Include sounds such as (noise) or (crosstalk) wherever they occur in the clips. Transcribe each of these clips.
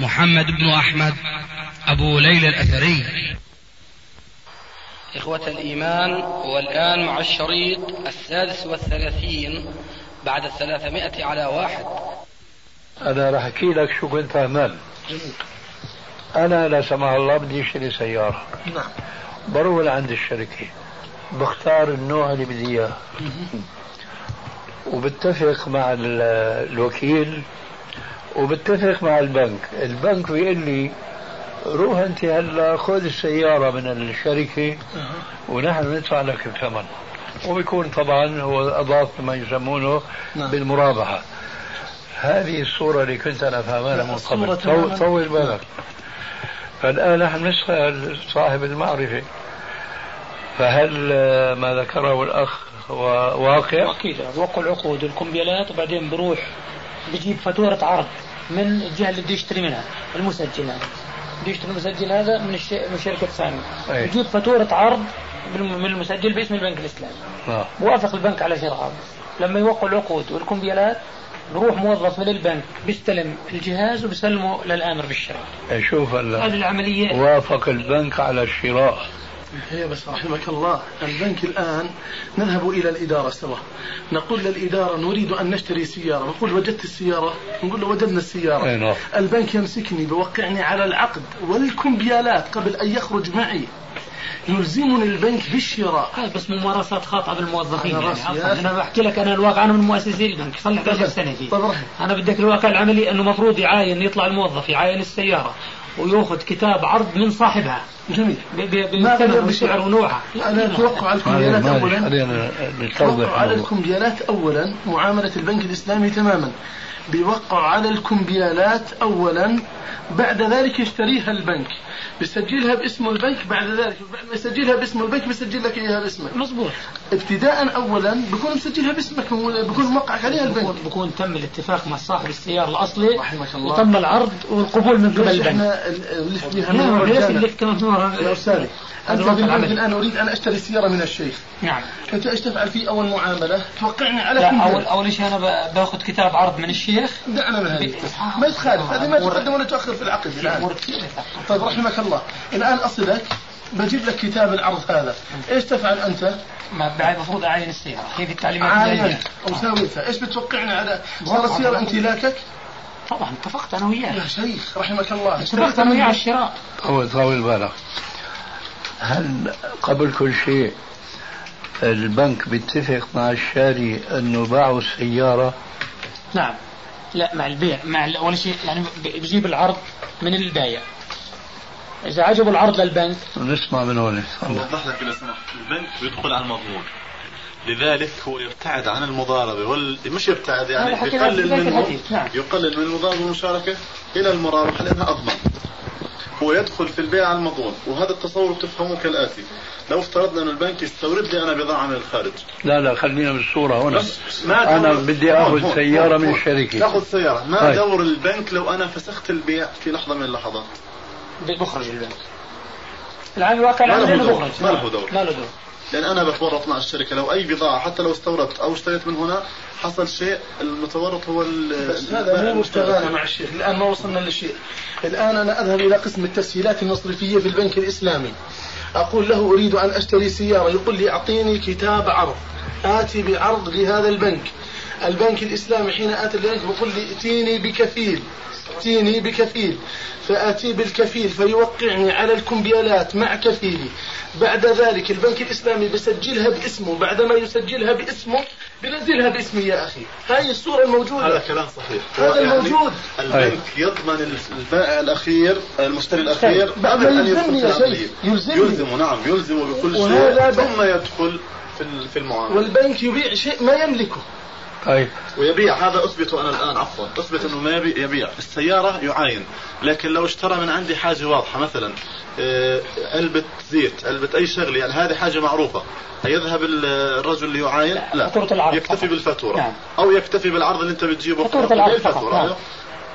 محمد بن أحمد أبو ليلى الأثري. إخوة الإيمان والآن مع الشريط السادس والثلاثين بعد الثلاثمائة على واحد. أنا راح أحكي لك شو كنت أعمل أنا لا سمح الله بدي أشتري سيارة. نعم. بروح لعند الشركة. بختار النوع اللي بدي إياه. وبتفق مع الوكيل وبتفق مع البنك. البنك بيقول لي روح أنت هلا خذ السيارة من الشركة ونحن ندفع لك الثمن. وبيكون طبعا هو أضاف ما يسمونه نعم. بالمرابحة. هذه الصورة اللي كنت أنا فاهمها من قبل. طول بالك. فالآن نحن نسأل صاحب المعرفة. فهل ما ذكره الأخ واقع؟ أكيد. وقع العقود والكمبيالات وبعدين بروح بجيب فاتورة عرض من الجهة اللي بده يشتري منها المسجل هذا. بده يشتري المسجل هذا من, الش... من الشركة الثانية بجيب فاتورة عرض من المسجل باسم البنك الإسلامي. آه. بوافق البنك على شراء لما يوقع العقود والكمبيالات بروح موظف من البنك بيستلم الجهاز وبيسلمه للآمر بالشراء. شوف هذه العملية. وافق البنك على الشراء. هي بس رحمك الله. البنك الآن نذهب إلى الإدارة سوا نقول للإدارة نريد أن نشتري سيارة. نقول وجدت السيارة. نقول له وجدنا السيارة. نعم. البنك يمسكني بوقعني على العقد والكمبيالات قبل أن يخرج معي. يلزمني البنك بالشراء. هذا بس ممارسات خاطئة بالموظفين أنا, يعني أنا بحكي لك أنا الواقع أنا من مؤسسي البنك. صار لي 11 سنه فيه طبعا. أنا بدك الواقع العملي إنه المفروض يعاين يطلع الموظف يعاين السيارة. ويأخذ كتاب عرض من صاحبها. جميل. بالثمن والسعر ونوعها. أنا أتوقع على الكمبيالات اولا. أتوقع على الكمبيالات اولا معاملة البنك الإسلامي تماما. بيوقع على الكمبيالات اولا بعد ذلك يشتريها البنك. بيسجلها باسم البنك بعد ذلك. بعد ما يسجلها باسم البنك بيسجل لك إياها باسمك. مزبوط ابتداء اولا بكون مسجلها باسمك بكون موقعك عليها البنك. بكون تم الاتفاق مع صاحب السيارة الأصلي رحمك الله. وتم العرض والقبول من قبل البنك. إحنا اللي كمان يا أستاذي أنت الآن أريد أن أشتري سياره من الشيخ. نعم. انت إيش تفعل في أول معاملة؟ توقعني على لا اول أول شيء أنا باخذ كتاب عرض من الشيخ. دعنا من هذه. ما يتخالف. هذه ما تقدم ولا تؤخر في العقد. الان طيب رحمك الله. الآن اصلك بجيب لك كتاب العرض هذا. إيش تفعل أنت؟ ما بعد المفروض اعاين السيارة. كيف التعليمات عاين وساويتها إيش بتوقعني على صار السيارة امتلاكك؟ طبعا اتفقت أنا وياه يا شيخ رحمك الله. اتفقت أنا وياه على الشراء. هو طاول بالك هل قبل كل شيء البنك بيتفق مع الشاري إنه باعوا السيارة؟ نعم. لا مع البيع مع أول شيء يعني بجيب العرض من البايع. إذا عجبوا العرض للبنك. نسمع من هون. اوضح لك لو سمحت البنك بيدخل على المضمون. لذلك هو يبتعد عن المضاربة. وال... مش يبتعد يعني يقلل من نعم. يقلل من المضاربة والمشاركة إلى المرابحة لأنها أضمن. هو يدخل في البيع المضمون. وهذا التصور تفهمه كالآتي. لو افترضنا أن البنك يستورد لي أنا بضاعة من الخارج. لا لا خلينا بالصورة هنا. ما أنا بدي آخذ سيارة من الشركة تاخذ سيارة. ما هاي. دور البنك لو أنا فسخت البيع في لحظة من اللحظات؟ بخرج البنك العام الواقع ما له دور. ما له دور. ما له دور. لأن أنا بتورط مع الشركة. لو أي بضاعة حتى لو استوردت أو اشتريت من هنا حصل شيء المتورط هو بس هذا مو مشتغلنا مع الشيخ الآن ما وصلنا للشيء. الآن أنا أذهب إلى قسم التسهيلات المصرفية في البنك الإسلامي. أقول له أريد أن أشتري سيارة. يقول لي أعطيني كتاب عرض. آتي بعرض لهذا البنك. البنك الإسلامي حين اتي البنك بقول لي ائتيني بكفيل ائتيني بكفيل. فآتي بالكفيل فيوقعني على الكمبيالات مع كفيلي. بعد ذلك البنك الإسلامي بيسجلها باسمه. بعدما يسجلها باسمه بنزلها باسمي يا أخي. هاي الصورة الموجودة. هذا كلام صحيح. هذا يعني الموجود. البنك يضمن البائع الأخير المشتري الأخير قبل أن يدخل في العملية يلزمني. يلزمه نعم يلزمه بكل شيء ثم يدخل في في المعاملة والبنك يبيع شيء ما يملكه. طيب. ويبيع. هذا أثبته أنا الآن عفوا. أثبت أنه ما يبيع. السيارة يعاين. لكن لو اشترى من عندي حاجة واضحة مثلا آه، علبه زيت علبه أي شغلة يعني هذه حاجة معروفة. هيذهب الرجل اللي يعاين؟ لا فاتورة العرض يكتفي بالفاتورة. نعم. أو يكتفي بالعرض اللي أنت بتجيبه فاتورة العرض فقط. نعم.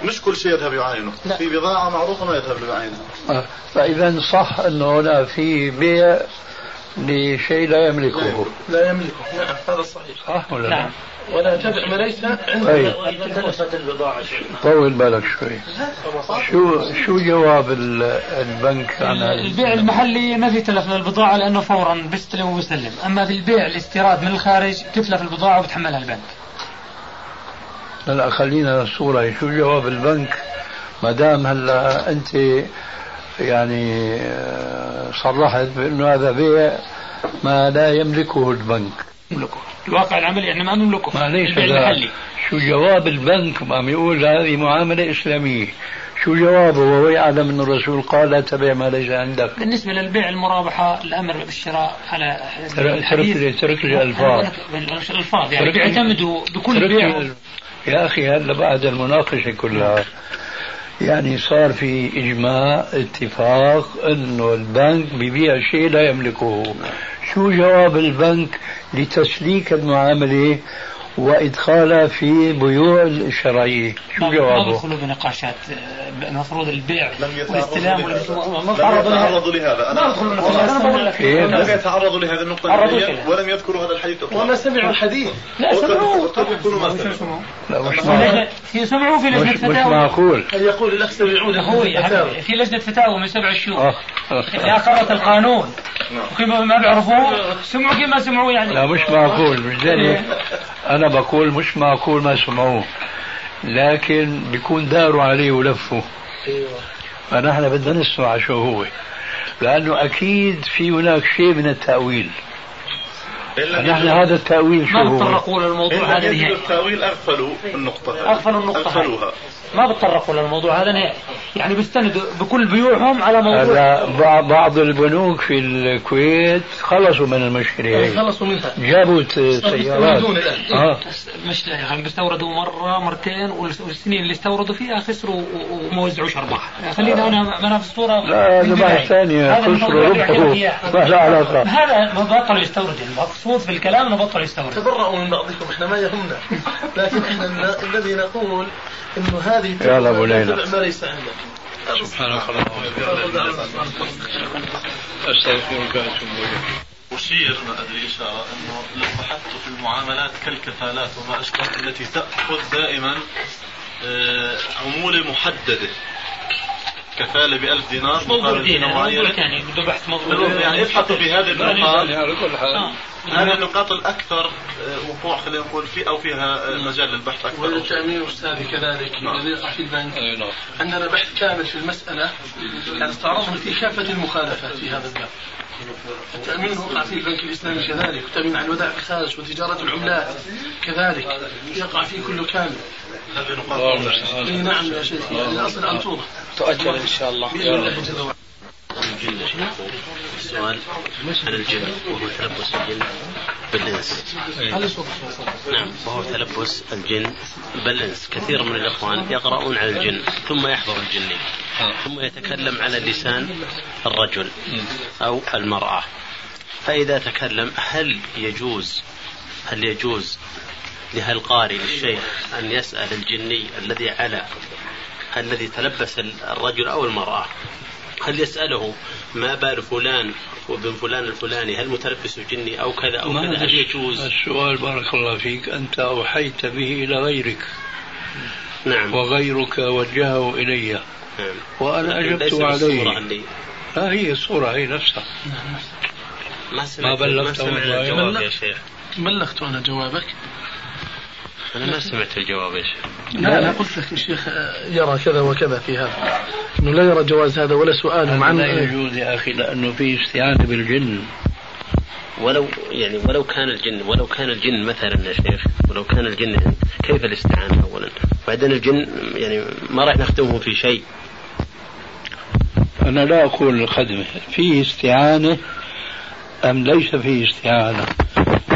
مش كل شيء يذهب يعاينه. لا. في بضاعة معروفة ما يذهب ليعاينها آه. فإذا صح أنه هنا في بيع لشيء لا يملكه. لا يملكه. نعم هذا صحيح. صح ولا نعم. ولا تبع ما ليس عندك. طيب. طول بالك شوي. شو شو جواب البنك عن البيع المحلي ما في تلف للبضاعة لأنه فورا بيستلم وبيسلم. أما في البيع الاستيراد من الخارج تتلف البضاعة وبتحملها البنك. هلا خلينا الصورة شو جواب البنك؟ ما دام هلا أنت يعني آه، صرحت بأنه هذا بيع ما لا يملكه البنك. يملكه الواقع العملي إحنا ما نملكه معليش شو جواب البنك؟ عم يقول هذه معاملة إسلامية. شو جوابه؟ وهو يعلم أن الرسول قال لا تبع ما ليس عندك. بالنسبة للبيع المرابحة الأمر بالشراء على ترك لي ترك لي الألفاظ. الألفاظ يعني بيعتمدوا بكل بيع. يا أخي هلا بعد المناقشة كلها. يعني صار في إجماع اتفاق أنه البنك بيبيع شيء لا يملكه. شو جواب البنك لتسليك المعاملة وادخالها في بيوع الشرعية. شو جوابه؟ ما بدخلوا بنقاشات المفروض البيع والاستلام ما تعرضوا لهذا. أنا لم يتعرضوا لهذه النقطة ولم يذكروا هذا الحديث وما سمعوا الحديث. لا سمعوا. قد يكونوا ما سمعوا. لا مش في سمعوا في لجنة فتاوى مش معقول. هل يقول الأخ سمعون هو في لجنة فتاوى من سبع شهور يا قرأت القانون. وكيف ما بيعرفوه؟ سمعوا كيف ما سمعوا يعني. لا مش معقول مش أنا بقول مش معقول ما سمعوه لكن بيكون داروا عليه ولفوا. أيوه. فنحن بدنا نسمع شو هو لأنه أكيد في هناك شيء من التأويل. نحن هذا التأويل شو هو؟ ما بتطرقوا للموضوع هذا التأويل أغفلوا النقطة. أغفلوا النقطة. أغفلوها ما بتطرقوا للموضوع. هذا نهائي يعني بيستندوا بكل بيوعهم على موضوع. هذا بعض البنوك في الكويت خلصوا من المشكلة هي خلصوا منها. جابوا سيارات. آه. مش يعني بيستوردوا مرة مرتين والسنين اللي استوردوا فيها خسروا وما وزعوش أرباح خلينا أنا أنا في الصورة لا هذا بحث ثاني خسروا ربحوا. ما له علاقة هذا ما بطلوا يستوردوا المقصود في الكلام إنه بطلوا يستوردوا تبرأوا من بعضكم إحنا ما يهمنا. لكن إحنا الذي نقول إنه هذه يلا أبو ليلى. ما ليس عندك. سبحانك اللهم وبحمدك. أستغفرك وأتوب أشير ما أدري إشارة أنه لو بحثت في المعاملات كالكفالات وما أشبه التي تأخذ دائما آه، عمولة محددة. كفالة ب 1000 دينار مقابل دينار معينة يعني بده بحث مضبوط يعني ابحثوا في هذه النقاط على كل حال. هذه النقاط الأكثر آه، وقوع خلينا نقول في أو فيها آه، مجال للبحث أكثر. والتأمين أستاذي كذلك نعم. الذي يقع في البنك. نعم. عندنا بحث كامل في المسألة. يعني استعرضنا في كافة المخالفات في هذا الباب. التأمين وقع في البنك الإسلامي كذلك التأمين على الودائع الخارج وتجارة العملات كذلك يقع فيه كله كامل. هذه نقاط نعم. يا شيخ الأصل أن توضح. تؤجل إن شاء الله. الجن السؤال عن الجن وهو تلبس الجن بالإنس نعم وهو تلبس الجن بالإنس كثير من الإخوان يقرؤون على الجن ثم يحضر الجني ثم يتكلم على لسان الرجل أو المرأة. فإذا تكلم هل يجوز هل يجوز لهالقارئ للشيخ أن يسأل الجني الذي على الذي تلبس الرجل أو المرأة؟ هل يسأله ما بال فلان وابن فلان الفلاني هل متلبس جني أو كذا أو كذا؟ هل يجوز؟ السؤال بارك الله فيك. أنت أوحيت به إلى غيرك. نعم. وغيرك وجهه إلي. نعم. وأنا أجبت عليه. لا هي الصورة هي نفسها. نعم. ما, ما بلغت ما الجواب يا شيخ. بلغت أنا جوابك؟ أنا ما سمعت الجواب يا شيخ. لا أنا قلت لك الشيخ يرى كذا وكذا في هذا. أنه لا يرى جواز هذا ولا سؤالهم عن لا يجوز يا أخي لأنه في استعانة بالجن. ولو يعني ولو كان الجن ولو كان الجن مثلا يا شيخ ولو كان الجن كيف الاستعانة أولا؟ بعدين الجن يعني ما راح نخدمه في شيء. أنا لا أقول الخدمة فيه استعانة أم ليس فيه استعانة؟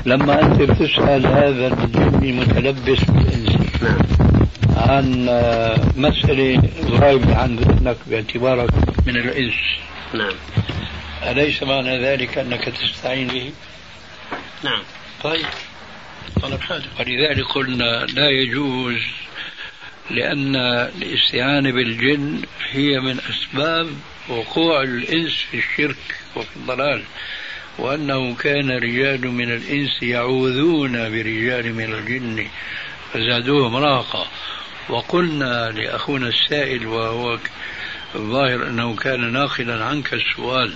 لما أنت بتسأل هذا الجني متلبس بالإنسي نعم. عن مسألة غايبة عن ذهنك باعتبارك من الإنس. نعم. أليس معنى ذلك أنك تستعين به؟ نعم. طيب. طلب حاجة ولذلك قلنا لا يجوز لأن الاستعانة بالجن هي من أسباب وقوع الإنس في الشرك وفي الضلال. وأنه كان رجال من الإنس يعوذون برجال من الجن فزادوهم راقة وقلنا لأخونا السائل وهو الظاهر أنه كان ناقلا عنك السؤال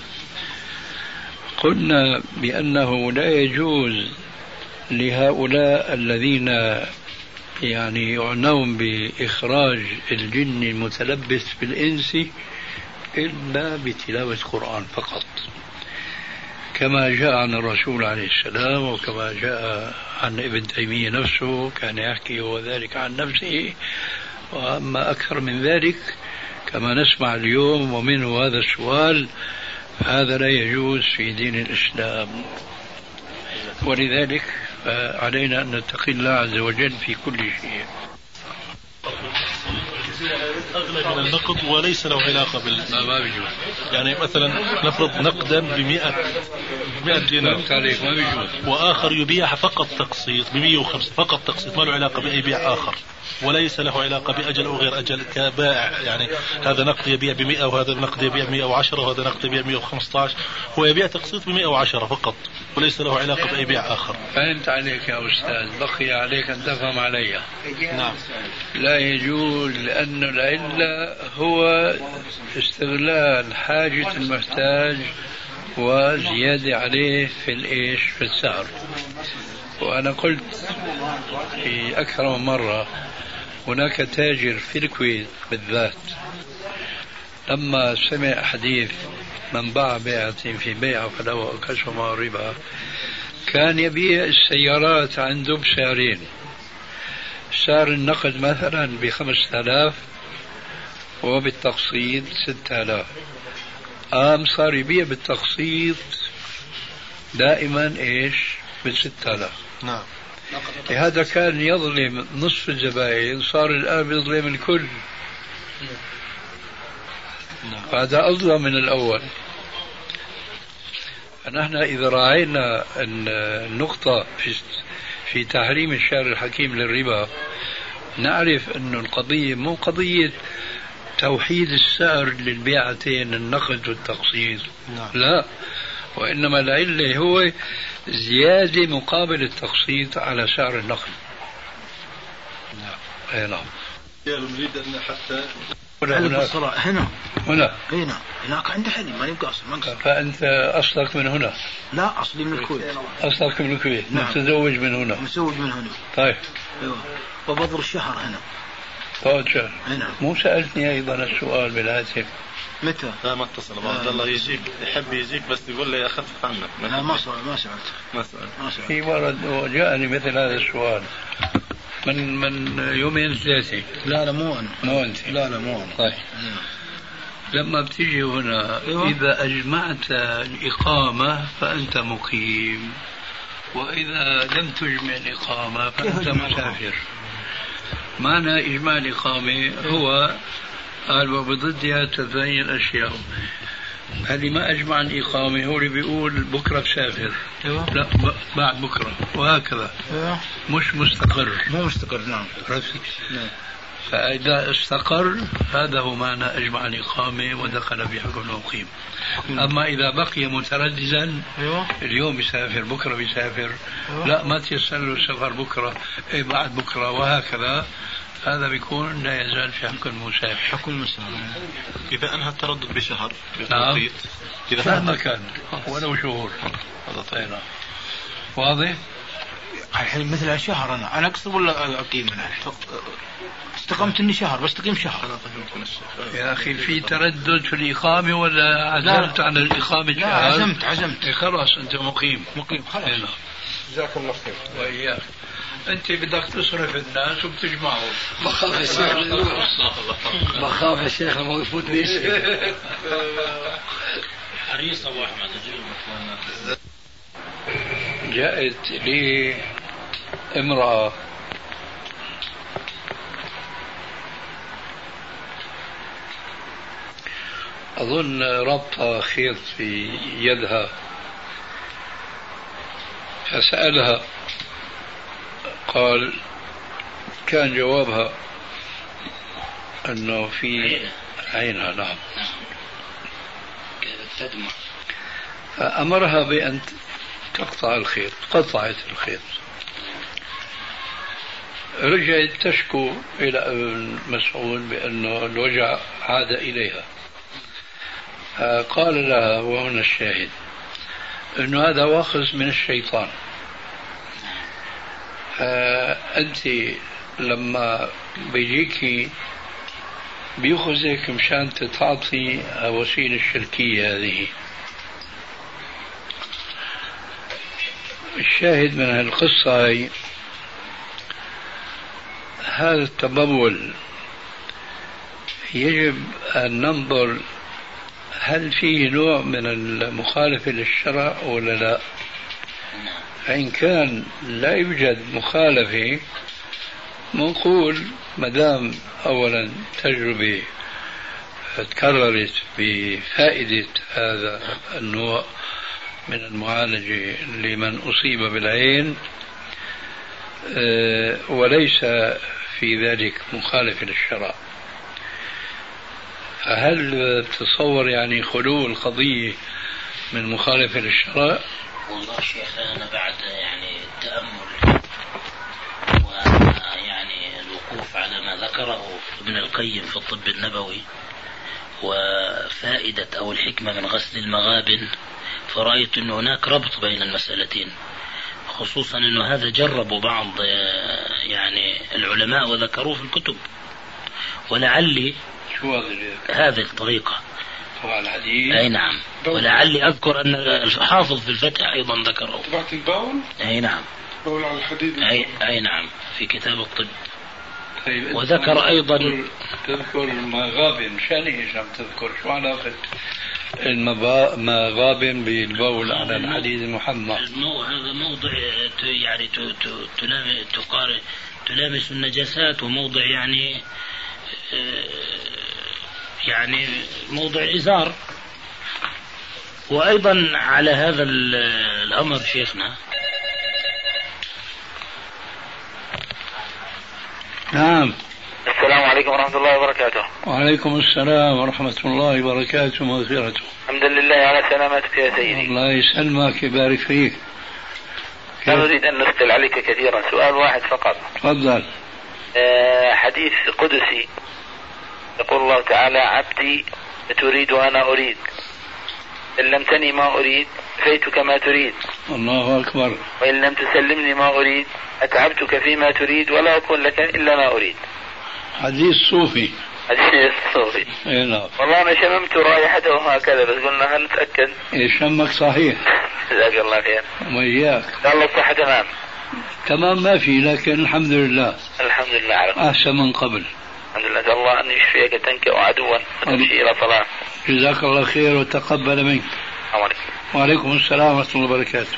قلنا بأنه لا يجوز لهؤلاء الذين يعني يعنون بإخراج الجن المتلبس بالإنس إلا بتلاوة القرآن فقط. كما جاء عن الرسول عليه السلام وكما جاء عن ابن تيمية نفسه كان يحكي هو ذلك عن نفسه. وأما أكثر من ذلك كما نسمع اليوم ومنه هذا السؤال هذا لا يجوز في دين الإسلام. ولذلك علينا أن نتقي الله عز وجل في كل شيء. أغلى من النقد وليس له علاقة بال ما بيجوز. يعني مثلا نفرض نقدا ب 100 100 دينار ما بيجوز. وآخر يبيعها فقط تقسيط ب 105 فقط تقسيط ما له علاقة بأي بيع آخر. وليس له علاقة بأجل أو غير أجل كبائع. يعني هذا نقد يبيع ب 100 وهذا نقد يبيع ب 110 وهذا نقد يبيع ب 115 هو يبيع تقسيط ب 110 فقط وليس له علاقة بأي بيع آخر. فهمت عليك يا أستاذ بقي عليك أن تفهم علي. نعم. لا يجوز لأن العلة هو استغلال حاجة المحتاج وزيادة عليه في الإيش؟ في السعر. وأنا قلت في أكثر من مرة هناك تاجر في الكويت بالذات. لما سمع حديث من باع بيعة في بيعة فله كسم ربا كان يبيع السيارات عنده بسعرين سعر النقد مثلا بخمسة آلاف وبالتقسيط ستة آلاف. قام صار يبيع بالتقسيط دائما إيش؟ بالستة آلاف. نعم. لهذا كان يظلم نصف الزبائن صار الآن يظلم الكل. هذا أظلم من الأول. فنحن إذا راعينا النقطة في في تحريم الشارع الحكيم للربا نعرف أن القضية مو قضية توحيد السعر للبيعتين النقد والتقسيط. نعم. لا. وإنما العلة هو زيادة مقابل التقسيط على سعر النقد نعم أي نعم نريد أن حتى هنا هنا. هنا. هنا. هنا. هناك عند حلي ما يبقى أصلا ما فأنت أصلك من هنا. لا أصلي من الكويت. أصلك من الكويت. نعم. متزوج من هنا. متزوج من هنا. طيب. أيوه. وبضر الشهر هنا. طيب شهر. هنا. مو سألتني أيضا السؤال بالهاتف. متى؟ لا ما اتصل عبد الله يجيك يحب يجيك بس يقول لي اخفف عنك لا ما سأل ما سألت ما سألت ما سألت في ورد وجاءني مثل هذا السؤال. من من يومين ثلاثة لا لا مو أنا. مو أنت. لا لا مو أنا. طيب. لما بتيجي هنا أيوة. إذا أجمعت الإقامة فأنت مقيم وإذا لم تجمع الإقامة فأنت مسافر. معنى إجماع الإقامة هو قال وبضدها تتبين الأشياء اللي ما أجمع الإقامة. هو اللي بيقول بكرة بسافر. أيوة. لا بعد بكرة. وهكذا. أيوة. مش مستقر. مو مستقر نعم. نعم. فإذا استقر هذا هو معنى أجمع الإقامة ودخل في حكم المقيم أما إذا بقي مترددا أيوة. اليوم بيسافر بكرة بيسافر أيوة. لا ما تيسر له السفر بكرة. إيه بعد بكرة وهكذا. هذا بيكون لا يزال في حكم المسافر. حكم المسافر. إذا أنهى التردد بشهر نعم. بتوقيت إذا مهما كان ولو شهور. هذا طيب. نعم. واضح؟ الحين مثل شهر أنا. أنا أقصد ولا أقيم أنا؟ استقمت إني شهر بستقيم شهر. يا أخي في تردد في الإقامة ولا عزمت على الإقامة لا؟ عزمت عزمت. إيه خلاص أنت مقيم. مقيم خلاص. إيه نعم. جزاك الله خير. وإياك. أنت بدك تصرف الناس وبتجمعهم. بخاف يا شيخ. بخاف يا شيخ ما يفوتني شيء حريص أبو أحمد جاءت لي امرأة. أظن ربط خيط في يدها. فسألها قال كان جوابها أنه في عينها نعم. تدمع فأمرها بأن تقطع الخيط قطعت الخيط. رجعت تشكو إلى ابن مسعود بأنه الوجع عاد إليها. قال لها وهنا الشاهد أنه هذا واخذ من الشيطان. أنت لما بيجيكي بيأخذك مشان تعطي وسيلة الشركية هذه. الشاهد من هالقصة هي هذا التبول. يجب أن ننظر هل فيه نوع من المخالفة للشرع ولا لا. فإن كان لا يوجد مخالفة منقول ما دام أولا تجربة تكررت بفائدة هذا النوع من المعالجة لمن أصيب بالعين آه، وليس في ذلك مخالف للشرع فهل تتصور يعني خلو القضية من مخالفة للشرع؟ والله شيخ أنا بعد يعني التأمل ويعني الوقوف على ما ذكره ابن القيم في الطب النبوي وفائدة أو الحكمة من غسل المغابن فرأيت أن هناك ربط بين المسألتين خصوصا أنه هذا جربوا بعض يعني العلماء وذكروه في الكتب ولعلي شو هذه الطريقة. طبعا الحديث. أي نعم. ولعلي أذكر أن الحافظ في الفتح أيضا ذكره. تبعت البول؟ أي نعم. بول على الحديد. أي, أي نعم. في كتاب الطب. طيب وذكر أيضا تذكر مغابن. مشان إيش عم تذكر. شو علاقة المغابن بالبول على الحديد المحمى. هذا موضع يعني تلامس تقارن تلامس النجاسات وموضع يعني آه، يعني موضع إزار. وأيضا على هذا الأمر شيخنا. نعم. السلام عليكم ورحمة الله وبركاته. وعليكم السلام ورحمة الله وبركاته ومغفرته الحمد لله على سلامتك يا سيدي. الله يسلمك يبارك فيك. لا نريد أن نثقل عليك كثيرا سؤال واحد فقط. تفضل. آه حديث قدسي. يقول الله تعالى عبدي تريد وأنا أريد. إن لم تني ما أريد فيتك ما تريد. الله أكبر. وإن لم تسلمني ما أريد أتعبتك فيما تريد ولا أكون لك إلا ما أريد. حديث صوفي. حديث صوفي. اي نعم والله أنا شممت رائحته هكذا بس قلنا هل نتأكد إيه شمك صحيح. جزاك الله خير. وإياك الله الصحة تمام. تمام ما في لكن الحمد لله. الحمد لله على أحسن من قبل. الحمد لله. أسأل الله أن يشفيك تنكأ عدوا وتمشي إلى صلاة. جزاك الله خير وتقبل منك. عليكم. وعليكم السلام ورحمة الله وبركاته.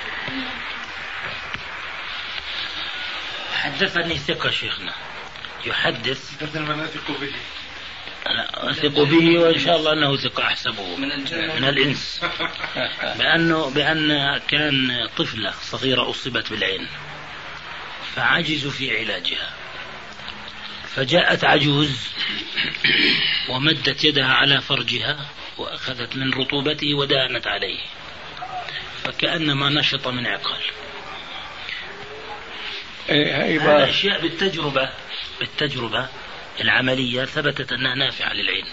حدثني ثقة شيخنا. يحدث. لا أثق به. لا أثق به وإن شاء الله أنه ثقة أحسبه. من, من الإنس. بأنه بأن كان طفلة صغيرة أصيبت بالعين. فعجزوا في علاجها. فجاءت عجوز ومدت يدها على فرجها وأخذت من رطوبته ودانت عليه فكأنما نشط من عقال إيه أشياء بالتجربة بالتجربة العملية ثبتت أنها نافعة للعين.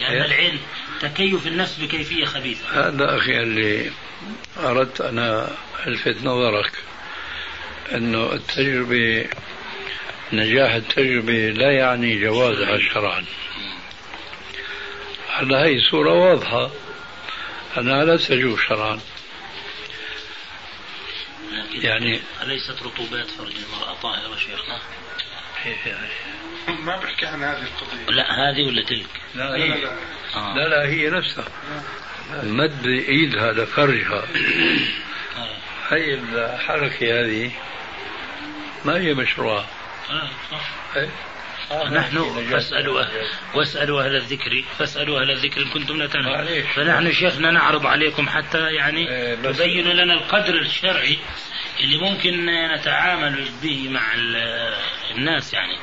لأن إيه. العين تكيف النفس بكيفية خبيثة. هذا أخي اللي أردت أنا ألفت نظرك أنه التجربة نجاح التجربة لا يعني جوازها شرعا. على هي صورة واضحة. أنها لا تجوز شرعا. يعني أليست رطوبات فرج المرأة طاهرة شيخنا؟ ما بحكي عن هذه القضية. لا هذه ولا تلك؟ لا هي لا لا, آه. لا, لا هي نفسها. مد ايدها لفرجها هي الحركة هذه ما هي مشروعة. آه صح. إيه؟ آه نحن فاسألوا واسألوا أهل الذكر فاسألوا أهل الذكر إن كنتم لا تعلمون فنحن شيخنا نعرض عليكم حتى يعني إيه، تبين لنا القدر الشرعي اللي ممكن نتعامل به مع الناس يعني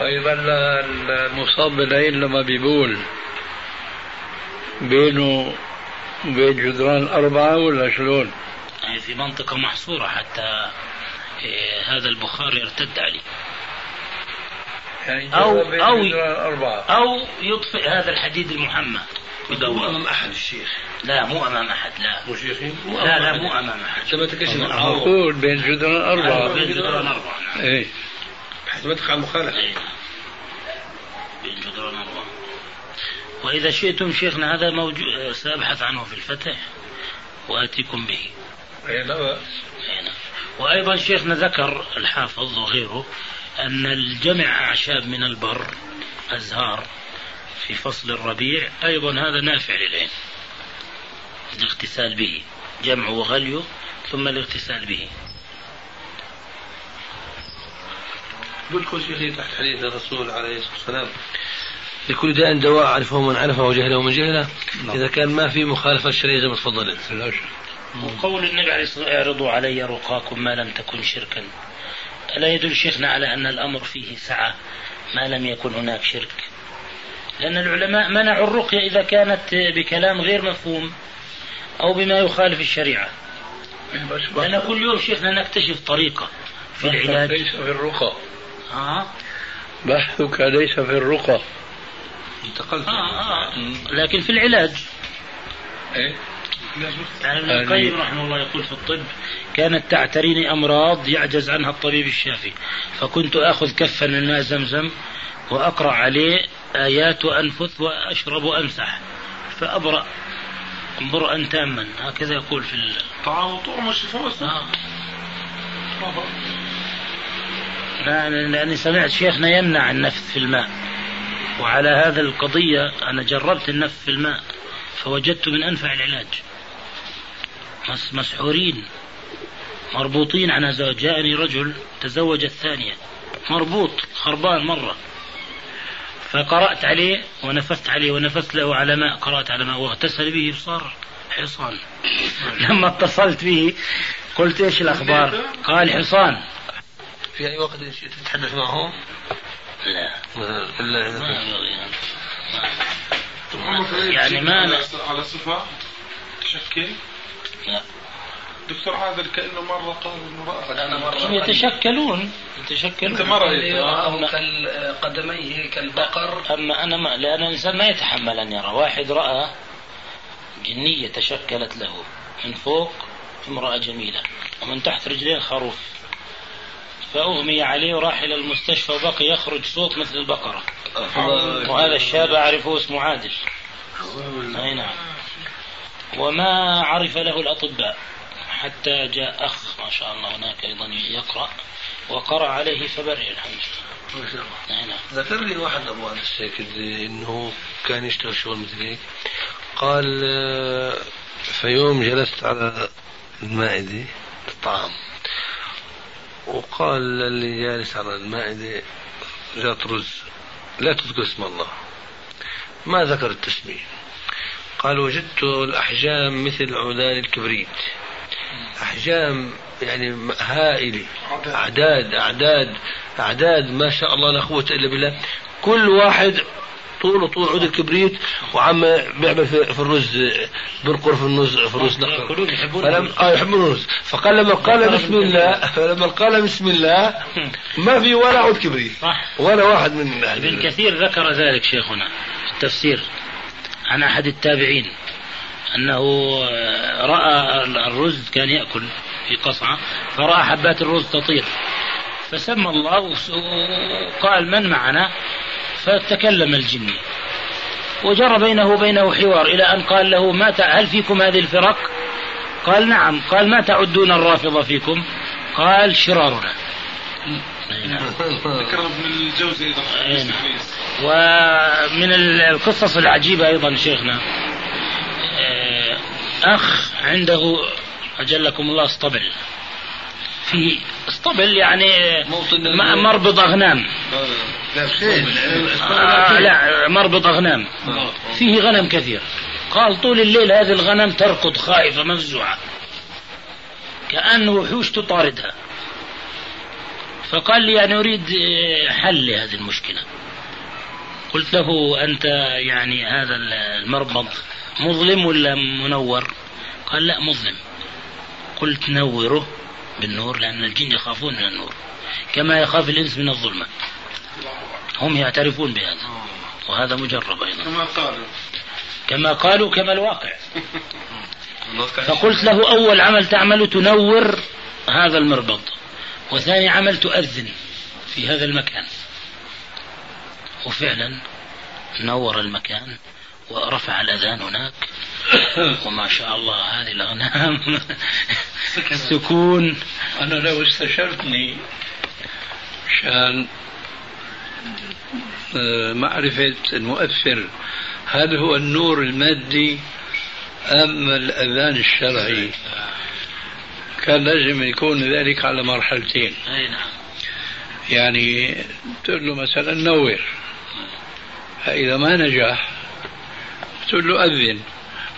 طيب المصاب بالعين لما بيبول بينه وبين جدران أربعة ولا شلون؟ يعني في منطقة محصورة حتى إيه، هذا البخار يرتد عليه أو أو أو يطفئ هذا الحديد المحمى. مو أمام أحد الشيخ. لا مو أمام أحد لا. مو شيخي لا لا مو أمام أحد. ما تكشف. معقول بين جدران أربعة بين جدران أربعة نعم إيه. بحيث ما تقع مخالفة إيه. بين جدران أربعة وإذا شئتم شيخنا هذا موجود سأبحث عنه في الفتح وآتيكم به. أي لا بأس. نعم. وأيضا شيخنا ذكر الحافظ وغيره أن الجمع أعشاب من البر أزهار في فصل الربيع أيضا هذا نافع للعين الاغتسال به جمع وغليه ثم الاغتسال به. قلت شيخي تحت حديث الرسول عليه الصلاة والسلام. لكل داء دواء عرفه من عرفه وجهله من جهله. نعم. إذا كان ما في مخالفة الشرعية زي ما تفضلت وقول النبي عليه الصلاة والسلام اعرضوا علي رقاكم ما لم تكن شركا. ألا يدل شيخنا على أن الأمر فيه سعة ما لم يكن هناك شرك. لأن العلماء منعوا الرقية إذا كانت بكلام غير مفهوم أو بما يخالف الشريعة. لأن كل يوم شيخنا نكتشف طريقة في العلاج. ليس في الرقى. آه. بحثك ليس في الرقى. انتقلت. آه آه. لكن في العلاج. إيه؟ يعني ابن القيم رحمه الله يقول في الطب كانت تعتريني أمراض يعجز عنها الطبيب الشافي فكنت آخذ كفا من ماء زمزم وأقرأ عليه آيات وأنفث وأشرب وأمسح فأبرأ برءا تاما. هكذا يقول في طعام وطعم وشفاء آه. لأني سمعت شيخنا يمنع النفث في الماء وعلى هذا القضية أنا جربت النفث في الماء فوجدت من أنفع العلاج. مسحورين مربوطين على زوج جاءني رجل تزوج الثانية. مربوط خربان مرة. فقرأت عليه ونفثت عليه ونفثت له على ماء قرأت على ماء واغتسل به صار حصان. (laughs) لما اتصلت به قلت إيش الأخبار؟ قال حصان. في أي وقت تتحدث معه؟ لا. إلا يعني ما على صفه تشكل؟ لا. دكتور عادل كأنه مرة قال إنه رأى. أنا مرة يتشكلون. يتشكلون. أنت مره يراهم كالقدميه كالبقر. أما أنا ما لأن الإنسان ما يتحمل أن يرى. واحد رأى جنية تشكلت له من فوق امرأة جميلة. ومن تحت رجلين خروف. فأغمي عليه وراح إلى المستشفى وبقي يخرج صوت مثل البقرة. وهذا الشاب أعرفه اسمه عادل. أي نعم. وما عرف له الأطباء حتى جاء أخ ما شاء الله هناك أيضا يقرأ وقرأ عليه فبرئ الحمد لله. ما شاء الله. نعم. ذكر لي واحد أبو أنس إنه كان يشتغل شغل مثل هيك. قال في يوم جلست على المائدة الطعام. وقال للي جالس على المائدة جات رز. لا تذكر اسم الله. ما ذكر التسمية. قال وجدت الأحجام مثل عودان الكبريت. أحجام يعني هائلة أعداد أعداد أعداد ما شاء الله لا قوة إلا بالله. كل واحد طوله طول عود الكبريت وعم بيعمل في, الرز بنقر في الرز في الرز نقر. فلم آه يحبون الرز. فقال لما قال بسم الله فلما قال بسم الله ما في ولا عود كبريت. ولا واحد من ابن كثير ذكر ذلك شيخنا في التفسير. عن أحد التابعين أنه آه، رأى الرز كان يأكل في قصعة فرأى حبات الرز تطير. فسمى الله وقال من معنا؟ فتكلم الجني وجرى بينه وبينه حوار إلى أن قال له ما هل فيكم هذه الفرق قال نعم. قال ما تعدون الرافضة فيكم؟ قال شرارنا. (laughs) ذكر ابن الجوزي. ومن القصص العجيبة أيضا شيخنا. أخ عنده أجلكم الله اسطبل. في اسطبل يعني مربض أغنام. آه لا مربض أغنام. فيه غنم كثير. قال طول الليل هذه الغنم تركض خائفة مفزوعة. كأن وحوش تطاردها. فقال لي أنا أريد حل لهذه المشكلة. قلت له أنت يعني هذا المربض مظلم ولا منور؟ قال لا مظلم. قلت نوره بالنور لأن الجن يخافون من النور كما يخاف الإنس من الظلمة. هم يعترفون بهذا. وهذا مجرب أيضا. كما قالوا. كما قالوا كما الواقع. (laughs) فقلت له أول عمل تعمل تنور هذا المربض وثاني عمل تؤذن في هذا المكان. وفعلا نور المكان ورفع الأذان هناك. (coughs) وما شاء الله هذه الأغنام سكون أنا لو استشرتني عشان آه، معرفة المؤثر هل هو النور المادي أم الأذان الشرعي؟ كان لازم يكون ذلك على مرحلتين. أي نعم. يعني تقول له مثلا نور. فإذا ما نجح تقول له أذن.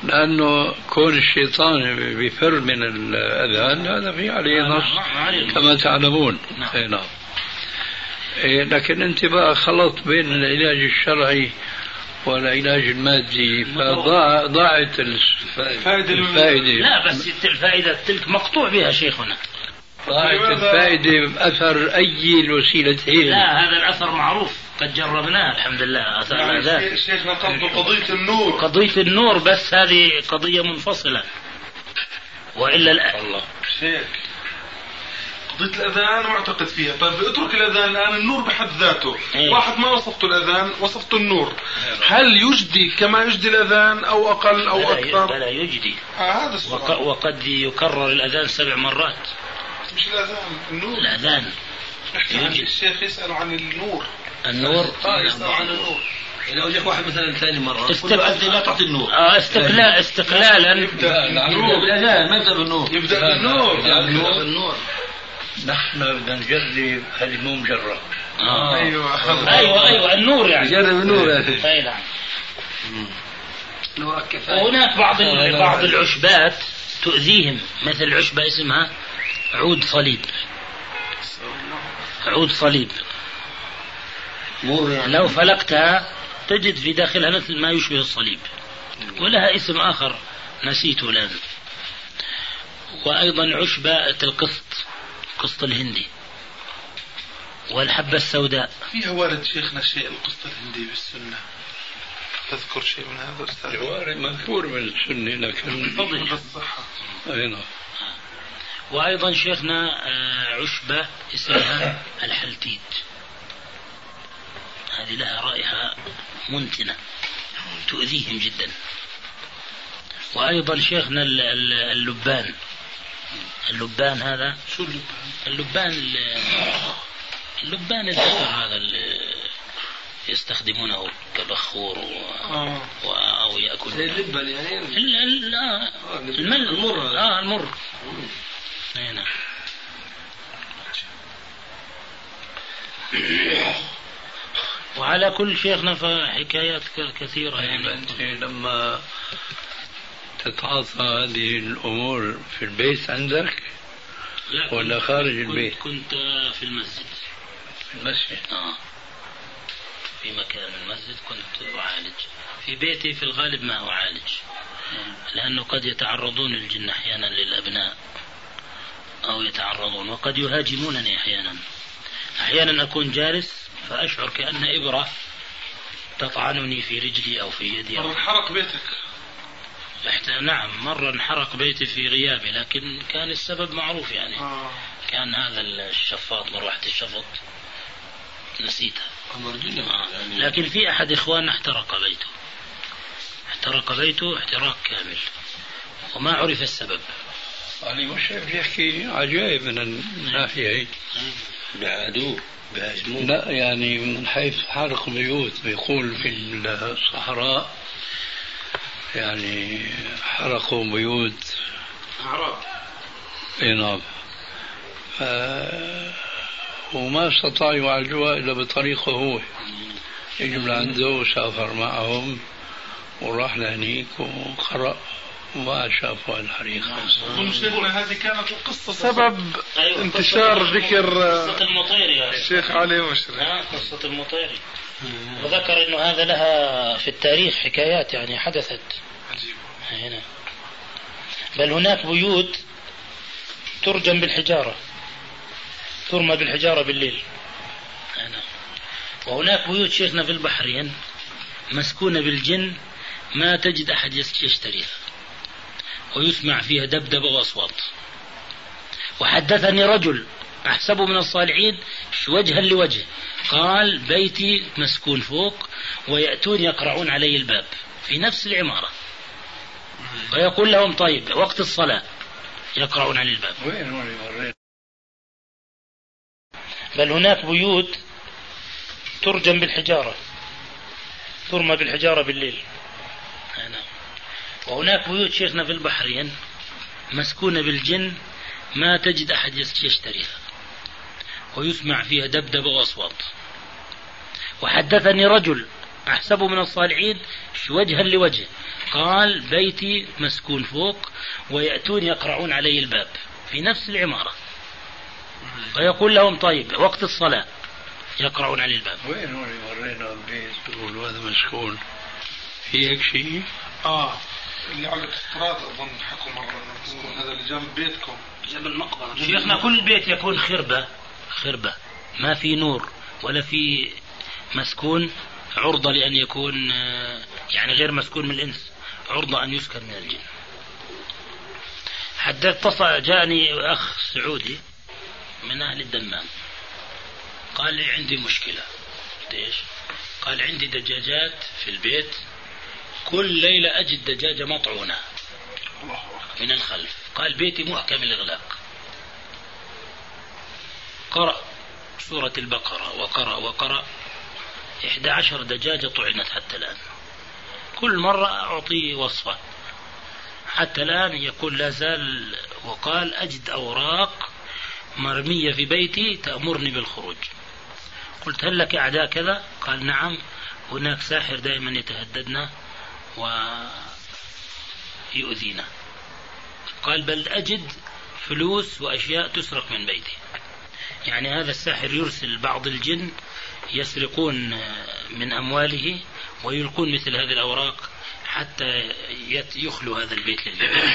لأنه كون الشيطان بيفر من الأذان هذا في عليه نص. كما تعلمون. نعم. نعم. إيه لكن أنت بقى خلط بين العلاج الشرعي والعلاج المادي فضاعت الفائدة الفائدة. لا بس الفائدة تلك مقطوع بها شيخنا. ضاعت الفائدة بأثر أي الوسيلتين لا هذا الأثر معروف. قد جربناه الحمد لله أثر يعني الأذان شيخنا قضية النور. قضية النور بس هذه قضية منفصلة. وإلا الله. شيخ قضية الأذان معتقد فيها. طيب اترك الأذان الآن النور بحد ذاته. إيه؟ واحد ما وصفته الأذان وصفته النور. هل يجدي كما يجدي الأذان أو أقل أو بلا أكثر؟ بلا يجدي. آه هذا السؤال. وقد يكرر الأذان سبع مرات. مش الأذان النور. الأذان. الشيخ يسأل عن النور. النور؟ آه يسأل عن النور. لو جاك واحد مثلا ثاني مرة استقلال لا تعطي النور. آه استقلال استقلالا. يبدأ بالأذان ما يبدأ بالنور. يبدأ بالنور. يبدأ بالنور. نحن بدنا نجرب هذه مو مجرب آه. أيوه. أيوه أيوه النور يعني. جرب النور أي نعم. وهناك بعض بعض العشبات تؤذيهم. مثل عشبة اسمها عود صليب. عود صليب. يعني. لو فلقتها تجد في داخلها مثل ما يشبه الصليب. ولها اسم آخر نسيته الآن. وأيضا عشبة القسط القسط الهندي. والحبة السوداء. فيها وارد شيخنا شيء القسط الهندي بالسنة؟ تذكر شيء من هذا أستاذ وارد مذكور من السنة لكن فضل بالصحة أي نعم. وأيضا شيخنا آه، عشبة اسمها الحلتيت. هذه لها رائحة منتنة تؤذيهم جدا. وأيضا شيخنا اللبان. اللبان هذا؟ شو اللبان؟ اللبان اللبان الذكر هذا اللي يستخدمونه كبخور و... آه. و... أو ياكل زي اللبن يعني ال... لا آه. المل... المر آه المر. أي نعم. وعلى كل شيخنا فحكايات كثيرة يعني. أنت لما تتعاطى هذه الأمور في البيت عندك لا ولا خارج البيت؟ كنت في المسجد. في المسجد؟ آه. في مكان المسجد كنت أعالج. في بيتي في الغالب ما أعالج. لأنه قد يتعرضون الجن أحيانا للأبناء أو يتعرضون وقد يهاجمونني أحيانا. أحيانا أكون جالس فأشعر كأن إبرة تطعنني في رجلي أو في يدي. أو انحرق بيتك. نعم مرة انحرق بيتي في غيابي لكن كان السبب معروف يعني. آه. كان هذا الشفاط مروحة الشفط نسيتها. يعني لكن في أحد إخواننا احترق بيته. احترق بيته احتراق كامل. وما عرف السبب. يعني مش يحكي عجائب من الناحية هي بعدوه لا يعني من حيث حرق بيوت بيقول في الصحراء يعني حرقوا بيوت أعراب أي نعم. آه وما استطاعوا يعالجوها الا بطريقه. هو اجوا لعنده وسافر معهم وراح لهنيك وقرأ وما شافوا الحريقة شيخنا هذه كانت القصة سبب أيوة انتشار ذكر قصة المطيري الشيخ علي مشري آه قصة المطيري وذكر أنه هذا لها في التاريخ حكايات يعني حدثت. عجيب. هنا بل هناك بيوت ترجم بالحجارة. ترمى بالحجارة بالليل. هنا. وهناك بيوت شيخنا في البحرين مسكونة بالجن ما تجد أحد يشتريها. ويسمع فيها دبدبة وأصوات. وحدثني رجل أحسبه من الصالحين وجها لوجه. قال بيتي مسكون فوق ويأتون يقرعون علي الباب في نفس العمارة. ويقول لهم طيب وقت الصلاة. يقرعون علي الباب. بل هناك بيوت ترجم بالحجارة ترمى بالحجارة بالليل. وهناك بيوت شيخنا في البحرين مسكونة بالجن ما تجد أحد يشتريها ويسمع فيها دبدبة وأصوات. وحدثني رجل أحسبه من الصالحين وجها لوجه. قال بيتي مسكون فوق ويأتون يقرعون علي الباب في نفس العمارة. ويقول لهم طيب وقت الصلاة. يقرعون علي الباب. وين وين ورينا البيت يقولوا هذا مسكون؟ في هيك شيء؟ آه اللي على الاستراد أظن حكوا مرة هذا اللي جنب بيتكم. جنب المقبرة. شيخنا كل بيت يكون خربة. خربة. ما في نور ولا في مسكون عرضة لأن يكون يعني غير مسكون من الإنس. عرضة أن يسكن من الجن. حتى اتصل جاءني أخ سعودي. من أهل الدمام. قال لي عندي مشكلة. قلت إيش؟ قال عندي دجاجات في البيت. كل ليلة أجد دجاجة مطعونة. من الخلف. قال بيتي محكم الإغلاق قرأ سورة البقرة وقرأ وقرأ. إحدى عشر دجاجة طعنت حتى الآن. كل مرة أعطيه وصفة. حتى الآن يقول لا زال وقال أجد أوراق مرمية في بيتي تأمرني بالخروج. قلت هل لك أعداء كذا؟ قال نعم. هناك ساحر دائما يتهددنا ويؤذينا. قال بل أجد فلوس وأشياء تسرق من بيتي. يعني هذا الساحر يرسل بعض الجن يسرقون من أمواله ويلقون مثل هذه الأوراق حتى يخلو هذا البيت للجن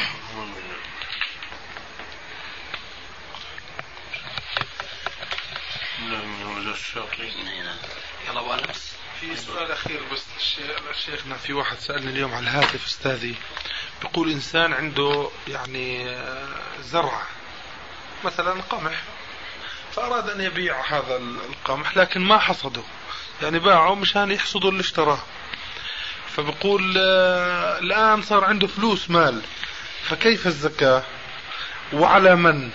يلا في سؤال أخير بس شيخنا في واحد سألني اليوم على الهاتف أستاذي. بيقول إنسان عنده يعني زرع مثلا قمح. فأراد أن يبيع هذا القمح لكن ما حصده. يعني باعه مشان يحصدوا اللي اشتراه. فبقول آه، الآن صار عنده فلوس مال. فكيف الزكاة؟ وعلى من؟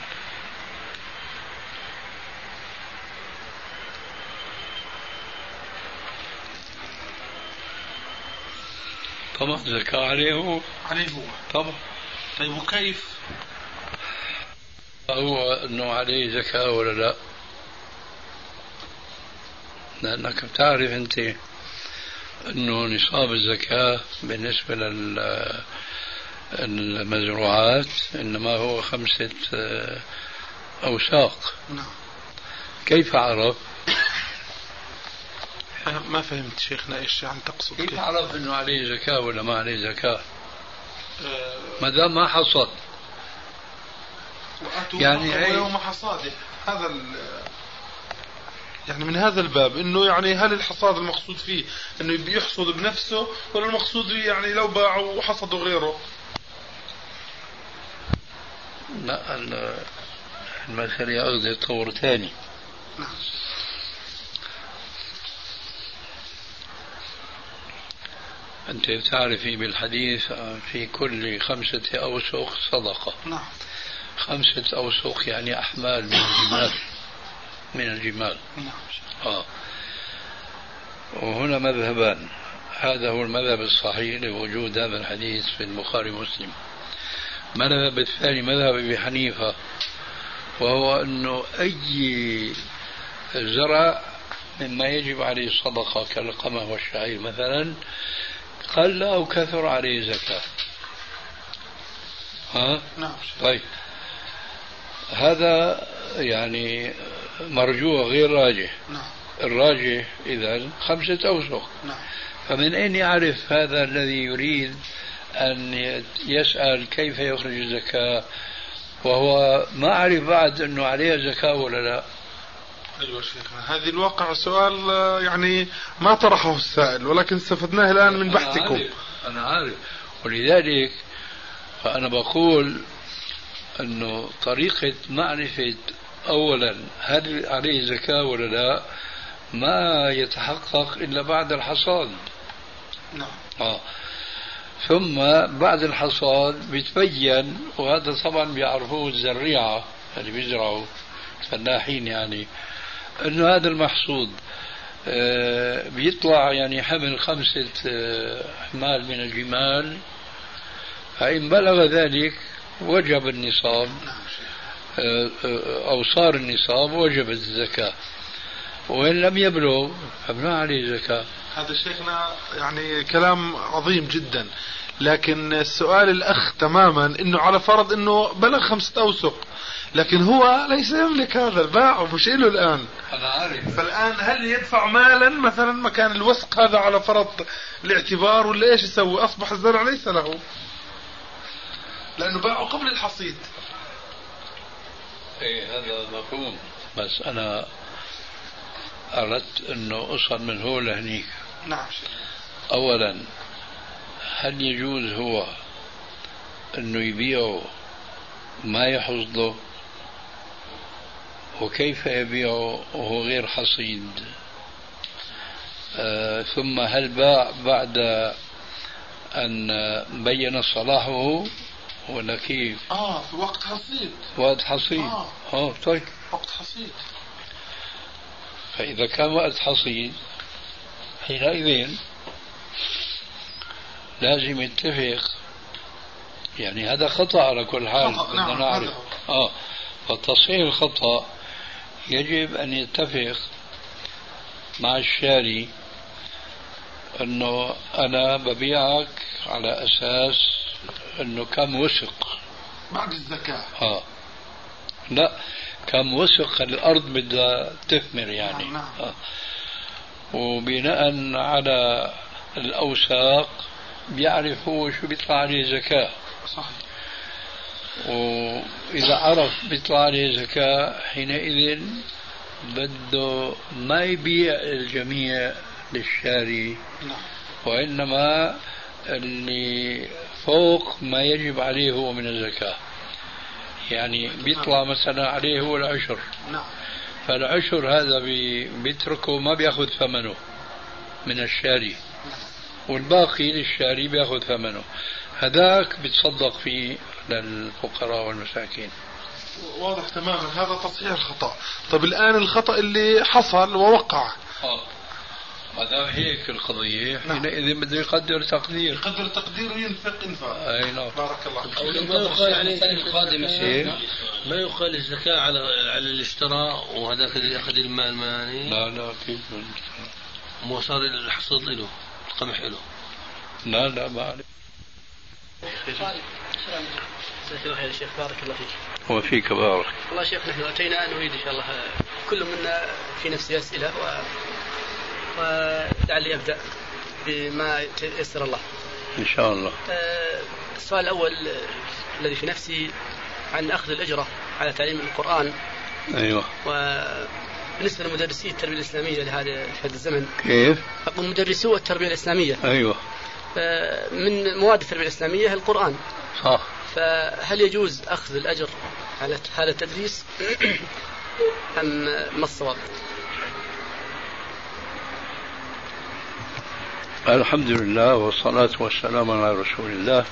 طبعا زكاة عليه هو عليه هو. طبعا طيب وكيف؟ هو إنه عليه زكاة ولا لا؟ لأنك بتعرف أنت إنه نصاب الزكاة بالنسبة لل المزروعات إنما هو خمسة أوساق. نعم. كيف عرف؟ ما فهمت شيخنا إيش يعني تقصد كيف؟ عرف إنه عليه زكاة ولا ما عليه زكاة؟ أه ما دام ما حصد. يعني يوم حصاده هذا يعني من هذا الباب إنه يعني هل الحصاد المقصود فيه إنه يحصد بنفسه ولا المقصود يعني لو باعوا وحصدوا غيره؟ لا المسألة يأخذ طور ثاني. نعم. أنت تعرفي بالحديث في كل خمسة أوسق صدقة. نعم. خمسة أوسق يعني أحمال من الجمال. من الجمال. نعم. آه. وهنا مذهبان. هذا هو المذهب الصحيح لوجود هذا الحديث في البخاري ومسلم. المذهب الثاني مذهب أبي حنيفة وهو أنه أي زرع مما يجب عليه الصدقة كالقمح والشعير مثلا قل أو كثر عليه زكاة. ها؟ نعم. طيب. هذا يعني مرجوع غير راجح. نعم. الراجح إذا خمسة أوسق. نعم. فمن أين يعرف هذا الذي يريد أن يسأل كيف يخرج الزكاة؟ وهو ما عرف بعد أنه عليها زكاة ولا لا. أيوه شيخنا هذه الواقع سؤال يعني ما طرحه السائل ولكن استفدناه الآن من بحثكم. أنا عارف, أنا عارف. ولذلك فأنا بقول إنه طريقة معرفة اولا هل عليه زكاة ولا لا ما يتحقق إلا بعد الحصاد. نعم. آه. ثم بعد الحصاد بيتبين وهذا طبعا بيعرفوه الزريعة اللي بيزرعوا الفلاحين يعني إنه هذا المحصود آه، بيطلع يعني حمل خمسة آه، أحمال من الجمال. فإن بلغ ذلك وجب النصاب آه، أو صار النصاب وجبت الزكاة. وإن لم يبلغ فما عليه زكاة. هذا شيخنا يعني كلام عظيم جدا. لكن السؤال الأخ تماما أنه على فرض أنه بلغ خمسة أوسق. لكن هو ليس يملك هذا باعه مش له الآن. أنا عارف. فالآن هل يدفع مالا؟ مثلا مكان الوسق هذا على فرض الاعتبار ولا إيش يسوي؟ أصبح الزرع ليس له. لأنه باعه قبل الحصيد. إيه هذا مفهوم. بس أنا أردت أنه أوصل من هو لهنيك. نعم. أولا هل يجوز هو أنه يبيعه ما يحصده؟ وكيف يبيعه وهو غير حصيد؟ آه ثم هل باع بعد أن بين صلاحه ولا كيف؟ آه في وقت حصيد. وقت حصيد. آه, آه طيب. وقت حصيد. فإذا كان وقت حصيد حينئذ لازم يتفق. يعني هذا خطأ على كل حال بدنا نعم نعرف. آه فتصحيح الخطأ يجب أن يتفق مع الشاري أنه أنا ببيعك على أساس أنه كم وسق بعد الزكاة. آه. لا كم وسق الأرض بدها تثمر يعني. نعم نعم. آه. وبناء على الأوساق بيعرف هو شو بيطلع عليه زكاة. صحيح. وإذا عرف بيطلع عليه زكاة حينئذ بده ما يبيع الجميع للشاري. نعم. وإنما اللي فوق ما يجب عليه هو من الزكاة. يعني بيطلع مثلا عليه هو العشر. نعم. فالعشر هذا بيتركه ما بياخذ ثمنه من الشاري. والباقي للشاري بياخذ ثمنه. هذاك بتصدق فيه للفقراء والمساكين. واضح تماما هذا تصحيح الخطأ. طب الآن الخطأ اللي حصل ووقع. آه. ما دام هيك القضية. نعم. حينئذ بده يقدر تقدير. يقدر تقدير وينفق إنفاق. أي نعم. بارك الله فيك. ما يقال عليه القادمة إيه؟ ما يقال الزكاة على على اللي اشترى وهذاك اللي اخذ المال ماني؟ لا لا كيف مو صار الحصاد له القمح له لا لا ما أعرف يا شيخ بارك الله فيك وفيك بارك والله شيخ نحن أتينا نريد إن شاء الله كل منا في نفسه أسئلة و ولعلي أبدأ بما يسر الله. إن شاء الله. آه، السؤال الأول الذي في نفسي عن أخذ الأجرة على تعليم القرآن. أيوه. وبالنسبه لمدرسي التربية الإسلامية لهذا في هذا الزمن. كيف؟ أقول مدرسو التربية الإسلامية. أيوه. من مواد التربية الإسلامية القرآن. صح. فهل يجوز أخذ الأجر على هذا التدريس (clears throat) أم ما الصواب؟ الحمد لله والصلاة والسلام على رسول الله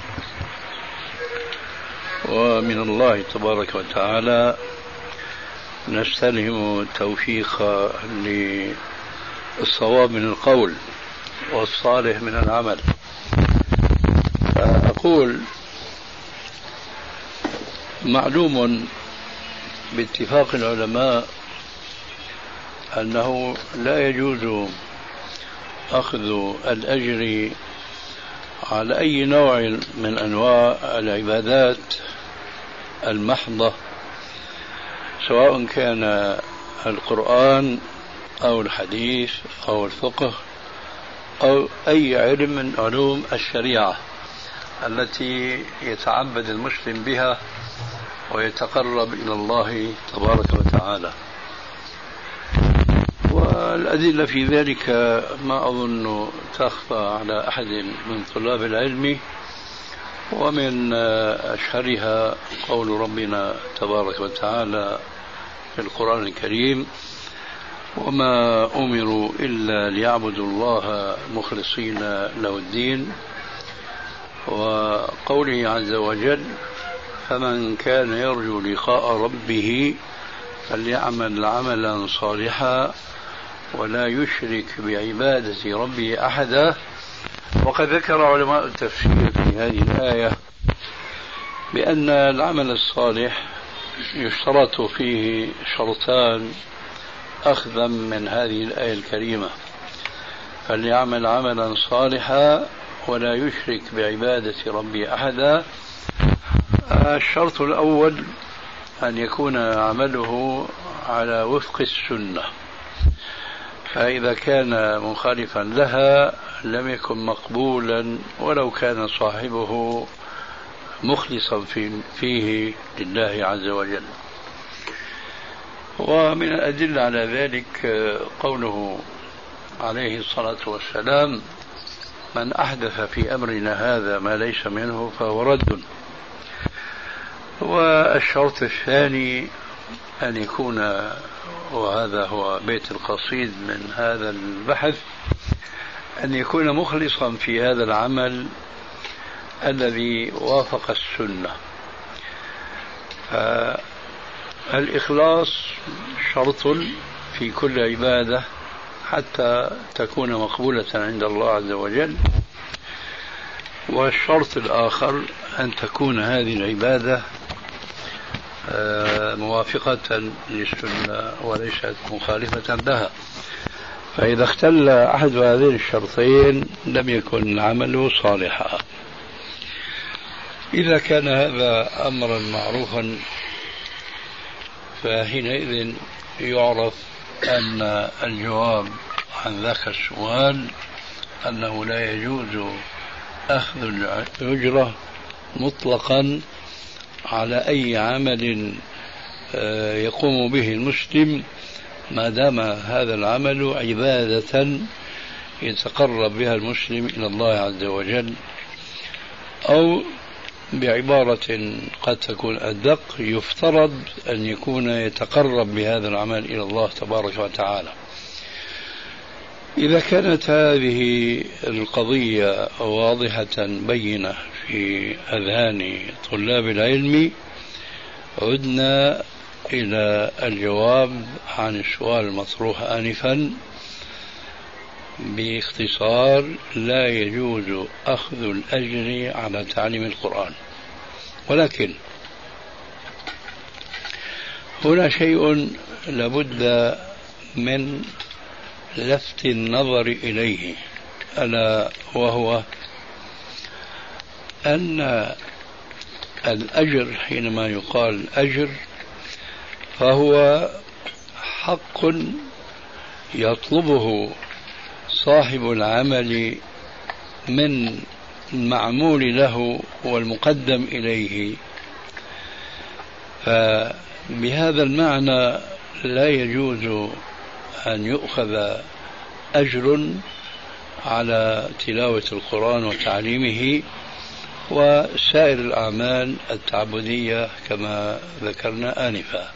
ومن الله تبارك وتعالى نستلهم التوفيق للصواب من القول والصالح من العمل أقول معلوم باتفاق العلماء أنه لا يجوز أخذ الأجر على أي نوع من أنواع العبادات المحضة سواء كان القرآن أو الحديث أو الفقه أو أي علم من علوم الشريعة. التي يتعبد المسلم بها ويتقرب إلى الله تبارك وتعالى. والأدلة في ذلك ما أظن تخفى على أحد من طلاب العلم ومن أشهرها قول ربنا تبارك وتعالى في القرآن الكريم وما أمروا إلا ليعبدوا الله مخلصين له الدين وقوله عز وجل فمن كان يرجو لقاء ربه فليعمل عملا صالحا ولا يشرك بعبادة ربه أحدا. وقد ذكر علماء التفسير في هذه الآية بأن العمل الصالح يشترط فيه شرطان أخذا من هذه الآية الكريمة فليعمل عملا صالحا ولا يشرك بعبادة ربي أحدا. الشرط الأول أن يكون عمله على وفق السنة. فإذا كان مخالفا لها لم يكن مقبولا ولو كان صاحبه مخلصا في فيه لله عز وجل. ومن الأدلة على ذلك قوله عليه الصلاة والسلام من أحدث في أمرنا هذا ما ليس منه فهو رد. والشرط الثاني أن يكون وهذا هو بيت القصيد من هذا البحث أن يكون مخلصا في هذا العمل الذي وافق السنة. فالإخلاص شرط في كل عبادة حتى تكون مقبولة عند الله عز وجل. والشرط الآخر أن تكون هذه العبادة آه، موافقة للسنة وليست مخالفة لها. فإذا اختل أحد هذين الشرطين لم يكن العمل صالحا. إذا كان هذا أمرا معروفا فحينئذ يعرف أن الجواب عن ذاك السؤال أنه لا يجوز أخذ الأجرة مطلقا على أي عمل آه، يقوم به المسلم ما دام هذا العمل عبادة يتقرب بها المسلم إلى الله عز وجل أو بعبارة قد تكون أدق يفترض أن يكون يتقرب بهذا العمل إلى الله تبارك وتعالى. إذا كانت هذه القضية واضحة بينة في أذهان طلاب العلم عدنا إلى الجواب عن السؤال المطروح آنفا. باختصار لا يجوز أخذ الأجر على تعليم القرآن. ولكن هنا شيء لابد من لفت النظر إليه ألا وهو أن الأجر حينما يقال أجر فهو حق يطلبه صاحب العمل من المعمول له والمقدم إليه. فبهذا المعنى لا يجوز أن يؤخذ أجر على تلاوة القرآن وتعليمه وسائر الأعمال التعبدية كما ذكرنا آنفا.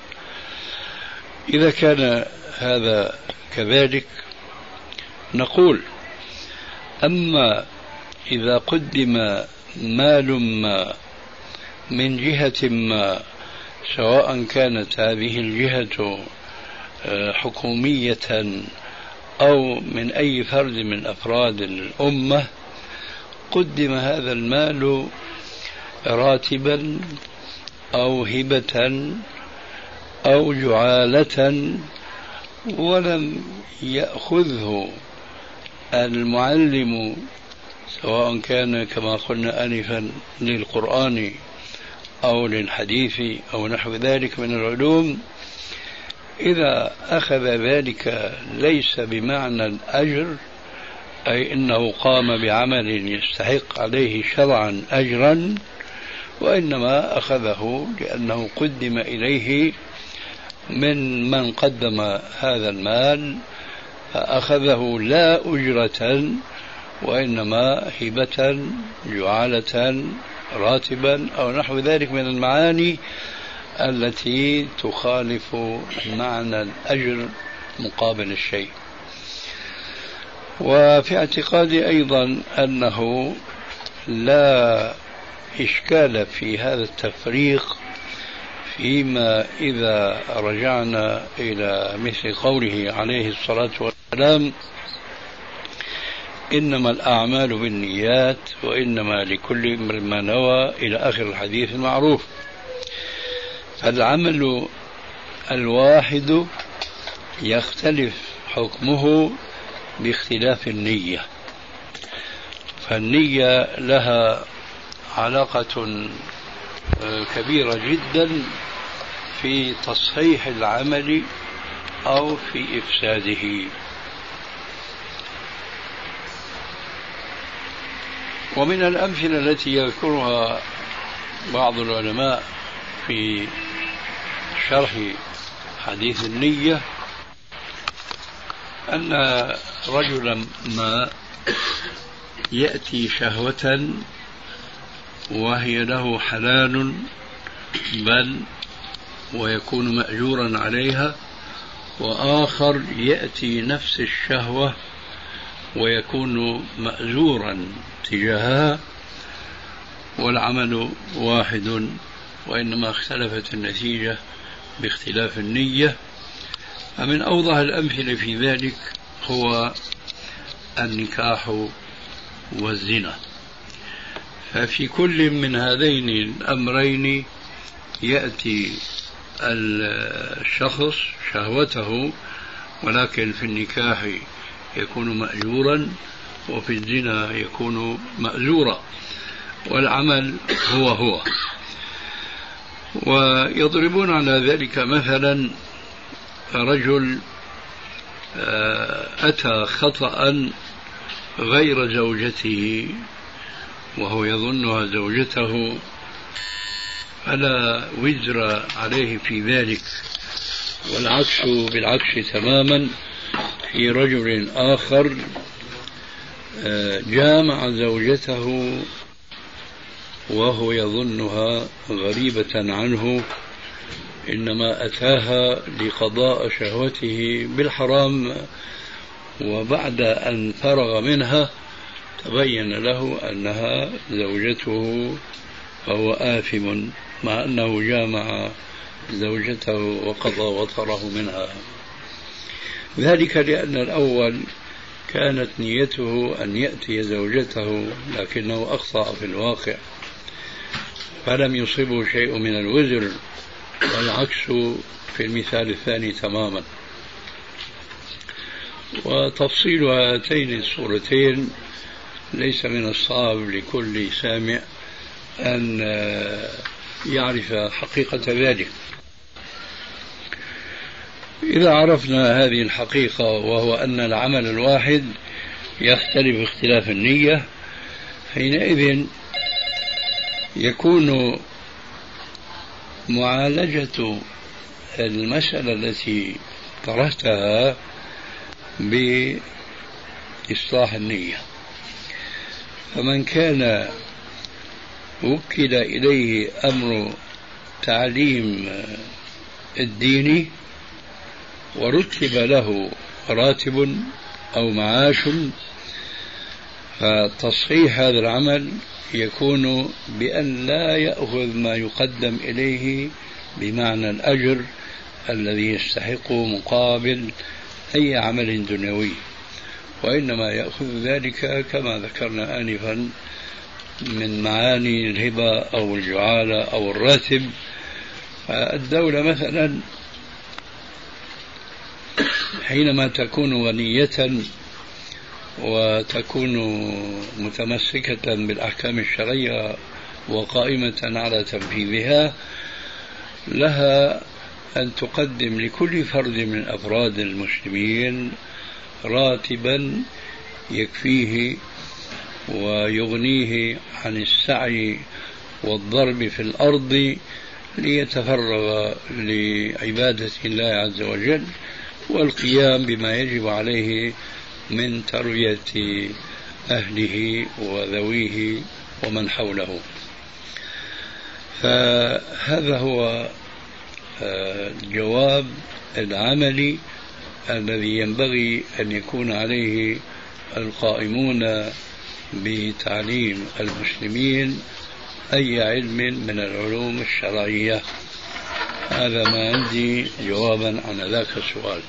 إذا كان هذا كذلك نقول أما إذا قدم مال ما من جهة ما سواء كانت هذه الجهة آه، حكومية أو من أي فرد من أفراد الأمة قدم هذا المال راتبا أو هبة أو جعالة ولم يأخذه المعلم سواء كان كما قلنا آنفا للقرآن أو للحديث أو نحو ذلك من العلوم إذا أخذ ذلك ليس بمعنى الأجر أي أنه قام بعمل يستحق عليه شرعا أجرا وإنما أخذه لأنه قدم إليه من من قدم هذا المال فأخذه لا أجرة وإنما هبة جعالة راتبا أو نحو ذلك من المعاني التي تخالف معنى الأجر مقابل الشيء. وفي اعتقادي أيضا أنه لا إشكال في هذا التفريق فيما إذا رجعنا إلى مثل قوله عليه الصلاة والسلام إنما الأعمال بالنيات وإنما لكل امرئ ما نوى إلى آخر الحديث المعروف. فالعمل الواحد يختلف حكمه باختلاف النية. فالنية لها علاقة آه، كبيرة جدا في تصحيح العمل أو في إفساده. ومن الأمثلة التي يذكرها بعض العلماء في شرح حديث النية أن رجلا ما يأتي شهوة وهي له حلال بل ويكون مأجورا عليها وآخر يأتي نفس الشهوة ويكون مأجورا تجاهها والعمل واحد وإنما اختلفت النتيجة باختلاف النية. فمن أوضح الأمثلة في ذلك هو النكاح والزنا. ففي كل من هذين الأمرين يأتي الشخص شهوته ولكن في النكاح يكون مأجورا وفي الزنا يكون مأجورا. والعمل هو هو. ويضربون على ذلك مثلا رجل آه، أتى خطأ غير زوجته وهو يظنها زوجته فلا وزر عليه في ذلك والعكس بالعكس تماما. في رجل آخر آه، جامع زوجته وهو يظنها غريبة عنه إنما أتاها لقضاء شهوته بالحرام وبعد أن فرغ منها تبين له أنها زوجته فهو آثم مع أنه جامع زوجته وقضى وطره منها. ذلك لأن الأول كانت نيته أن يأتي زوجته لكنه أخطأ في الواقع. فلم يصبه شيء من الوزر والعكس في المثال الثاني تماما. وتفصيل هاتين الصورتين ليس من الصعب لكل سامع أن يعرف حقيقة ذلك. إذا عرفنا هذه الحقيقة وهو أن العمل الواحد يختلف اختلاف النية حينئذ يكون معالجة المسألة التي طرحتها بإصلاح النية. فمن كان وكل إليه أمر تعليم الدين ورتب له راتب أو معاش فتصحيح هذا العمل يكون بأن لا يأخذ ما يقدم إليه بمعنى الأجر الذي يستحقه مقابل أي عمل دنيوي وإنما يأخذ ذلك كما ذكرنا آنفا من معاني الهبة أو الجعالة أو الراتب. الدولة مثلا حينما تكون غنية وتكون متمسكة بالأحكام الشرعية وقائمة على تنفيذها لها أن تقدم لكل فرد من أفراد المسلمين راتبا يكفيه ويغنيه عن السعي والضرب في الأرض ليتفرغ لعبادة الله عز وجل. والقيام بما يجب عليه من تربية أهله وذويه ومن حوله. فهذا هو الجواب آه، العملي الذي ينبغي أن يكون عليه القائمون بتعليم المسلمين أي علم من العلوم الشرعية. هذا ما عندي جوابا عن ذاك السؤال.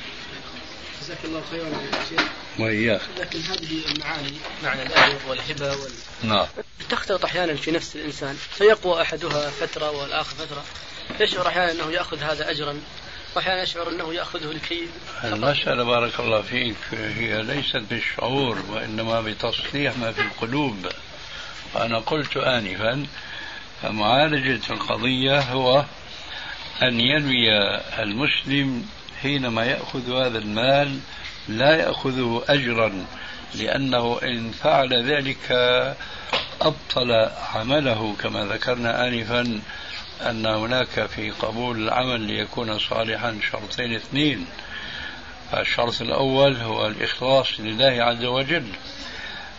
جزاك الله خيرا يا شيخ. وإياك. لكن هذه المعاني معنى الأجر والهبة وال... نعم. تختلط أحيانا في نفس الإنسان. فيقوى أحدها فترة والآخر فترة. يشعر أحيانا أنه يأخذ هذا أجرا وأحيانا يشعر أنه يأخذه لكي المسألة بارك الله فيك هي ليست بالشعور وإنما بتصليح ما في القلوب. أنا قلت آنفا فمعالجة القضية هو أن ينوي المسلم حينما يأخذ هذا المال لا يأخذه أجرا لأنه إن فعل ذلك أبطل عمله كما ذكرنا آنفا أن هناك في قبول العمل ليكون صالحا شرطين اثنين. الشرط الأول هو الإخلاص لله عز وجل.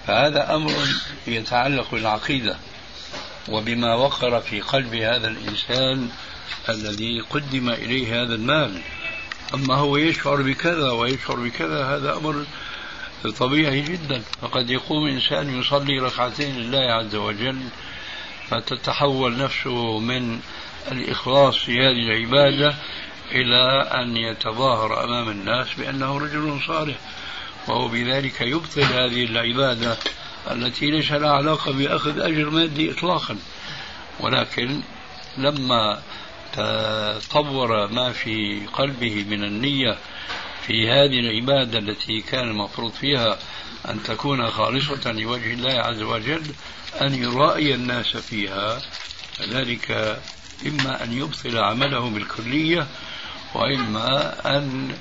فهذا أمر يتعلق بالعقيدة وبما وقر في قلب هذا الإنسان الذي قدم إليه هذا المال. أما هو يشعر بكذا ويشعر بكذا هذا أمر طبيعي جدا. فقد يقوم إنسان يصلي ركعتين لله عز وجل فتتحول نفسه من الإخلاص في هذه العبادة إلى أن يتظاهر أمام الناس بأنه رجل صالح. وهو بذلك يبطل هذه العبادة التي ليس لها علاقة بأخذ أجر مادي إطلاقا. ولكن لما تطور ما في قلبه من النية في هذه العبادة التي كان المفروض فيها أن تكون خالصة لوجه الله عز وجل أن يرائي الناس فيها. ذلك إما أن يبطل عمله بالكلية وإما أن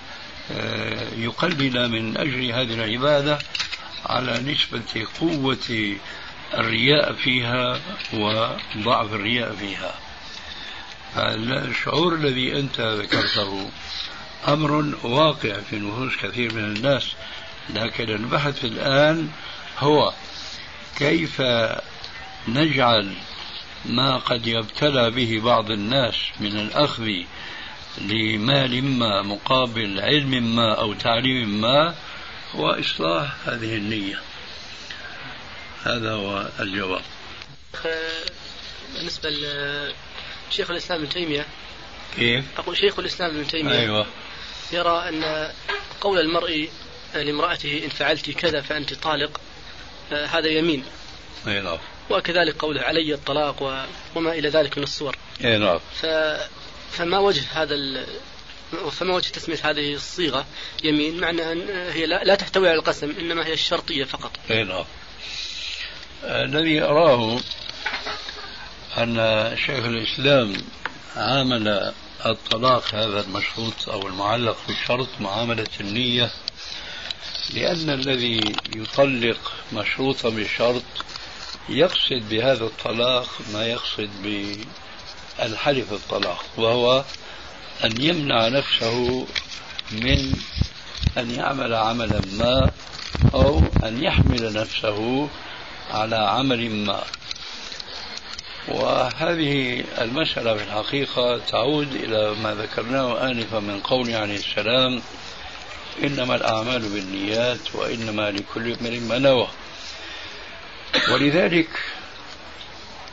آه، يقلل من أجل هذه العبادة على نسبة قوة الرياء فيها وضعف الرياء فيها. فالشعور الذي أنت ذكرته أمر واقع في نفوس كثير من الناس لكن البحث الآن هو كيف نجعل ما قد يبتلى به بعض الناس من الأخذ لمال ما مقابل علم ما أو تعليم ما هو إصلاح هذه النية. هذا هو الجواب. بالنسبة لشيخ الإسلام ابن تيمية. كيف؟ أقول شيخ الإسلام ابن تيمية. أيوة. يرى أن قول المرء لامرأته إن فعلت كذا فأنت طالق هذا يمين. أي نعم. وكذلك قوله علي الطلاق وما إلى ذلك من الصور. أي نعم. ف... فما وجه هذا ال... فما وجه تسمية هذه الصيغة يمين؟ معنى أن هي لا, لا تحتوي على القسم إنما هي الشرطية فقط. أي نعم. الذي أراه أن شيخ الإسلام عامل الطلاق هذا المشروط أو المعلق بالشرط معاملة النية لأن الذي يطلق مشروطا بالشرط يقصد بهذا الطلاق ما يقصد بالحلف الطلاق وهو أن يمنع نفسه من أن يعمل عملا ما أو أن يحمل نفسه على عمل ما. وهذه المسألة في الحقيقة تعود إلى ما ذكرناه آنفا من قول عليه السلام إنما الأعمال بالنيات وإنما لكل امرئ ما نوى. ولذلك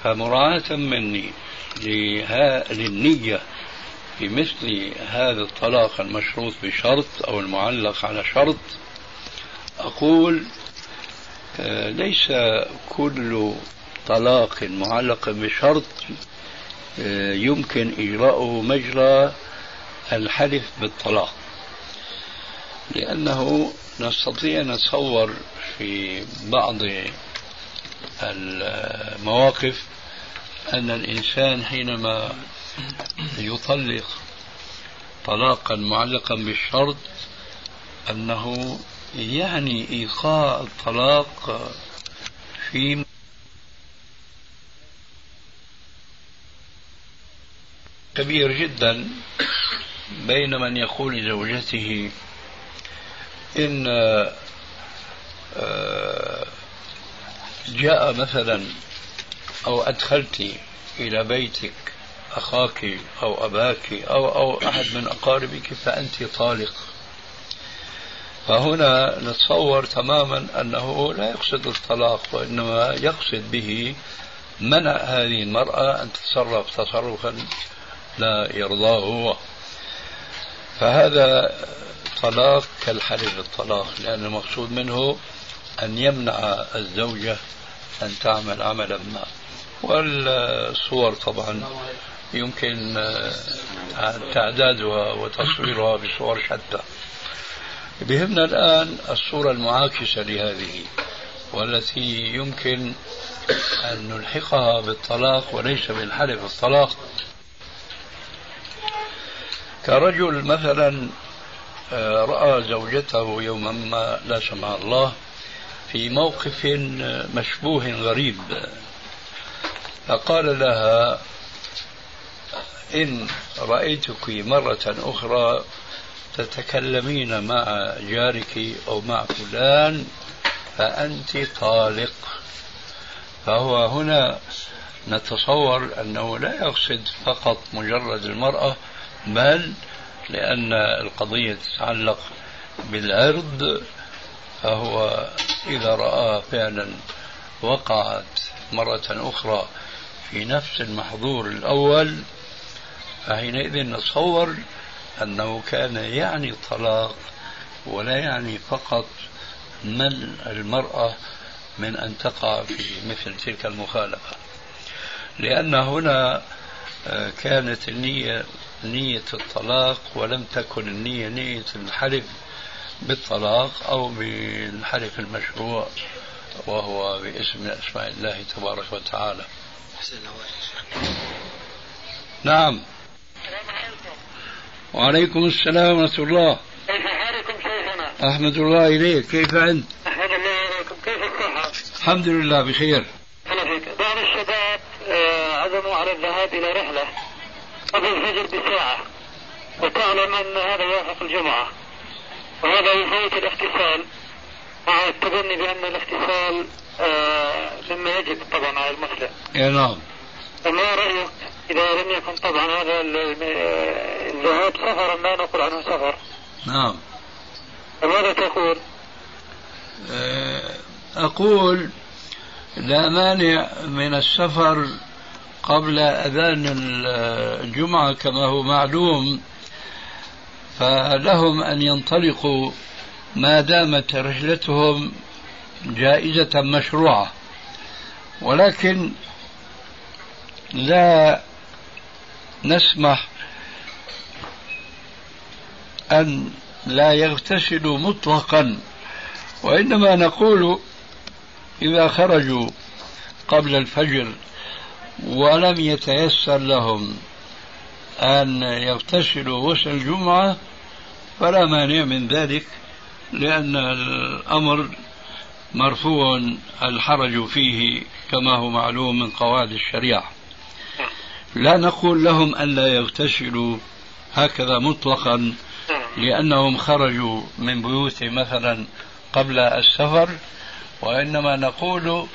فمراعاة مني للنية في مثل هذا الطلاق المشروط بشرط أو المعلق على شرط أقول آه، ليس كل طلاق معلق بشرط آه، يمكن إجراءه مجرى الحلف بالطلاق. لأنه نستطيع أن نتصور في بعض المواقف أن الإنسان حينما يطلق طلاقا معلقا بالشرط أنه يعني إيقاع الطلاق في كبير جدا بين من يقول لزوجته إن آه، جاء مثلا أو أدخلت إلى بيتك أخاك أو أباك أو أو أحد من أقاربك فأنت طالق. فهنا نتصور تماما أنه لا يقصد الطلاق وإنما يقصد به منع هذه المرأة أن تتصرف تصرفا لا يرضاه هو. فهذا طلاق كالحلف الطلاق لأن المقصود منه أن يمنع الزوجة أن تعمل عملا ما. والصور طبعا يمكن تعدادها وتصويرها بصور شتى. بهمنا الآن الصورة المعاكسة لهذه والتي يمكن أن نلحقها بالطلاق وليس بالحلف الطلاق. كرجل مثلا آه، رأى زوجته يوما ما لا سمح الله في موقف مشبوه غريب. فقال لها إن رأيتك مرة أخرى تتكلمين مع جارك أو مع فلان فأنت طالق. فهو هنا نتصور أنه لا يقصد فقط مجرد المرأة بل لأن القضية تتعلق بالعرض فهو إذا رأى فعلا وقعت مرة أخرى في نفس المحظور الأول فحينئذ نتصور أنه كان يعني الطلاق ولا يعني فقط من المرأة من أن تقع في مثل تلك المخالفة. لأن هنا آه، كانت النية نية الطلاق ولم تكن النية نية الحلف بالطلاق أو بالحلف المشروع وهو باسم من أسماء الله تبارك وتعالى نعم وعليكم السلام ورحمة الله كيف حالكم شيخنا؟ أحمد الله إليك كيف أنت؟ أحمد الله إليكم كيف الصحة؟ الحمد لله بخير الله فيك بعض الشباب آه، عزموا على الذهاب إلى رحلة قبل الفجر بساعة وتعلم أن هذا يوافق الجمعة وهذا يفوت الاغتسال مع التبني بأن الاغتسال آه، مما يجب طبعا على المسلم. يا نعم. فما رأيك إذا لم يكن طبعا هذا الذهاب سفرا لا نقول عنه سفر. نعم. فماذا تقول؟ آه، أقول لا مانع من السفر قبل أذان الجمعة كما هو معلوم فلهم أن ينطلقوا ما دامت رحلتهم جائزة مشروعة. ولكن لا نسمح أن لا يغتسلوا مطلقا وإنما نقول إذا خرجوا قبل الفجر ولم يتيسر لهم أن يغتسلوا غسل الجمعة فلا مانع من ذلك لأن الأمر مرفوع الحرج فيه كما هو معلوم من قواعد الشريعة. لا نقول لهم أن لا يغتسلوا هكذا مطلقا لأنهم خرجوا من بيوتهم مثلا قبل السفر وإنما نقول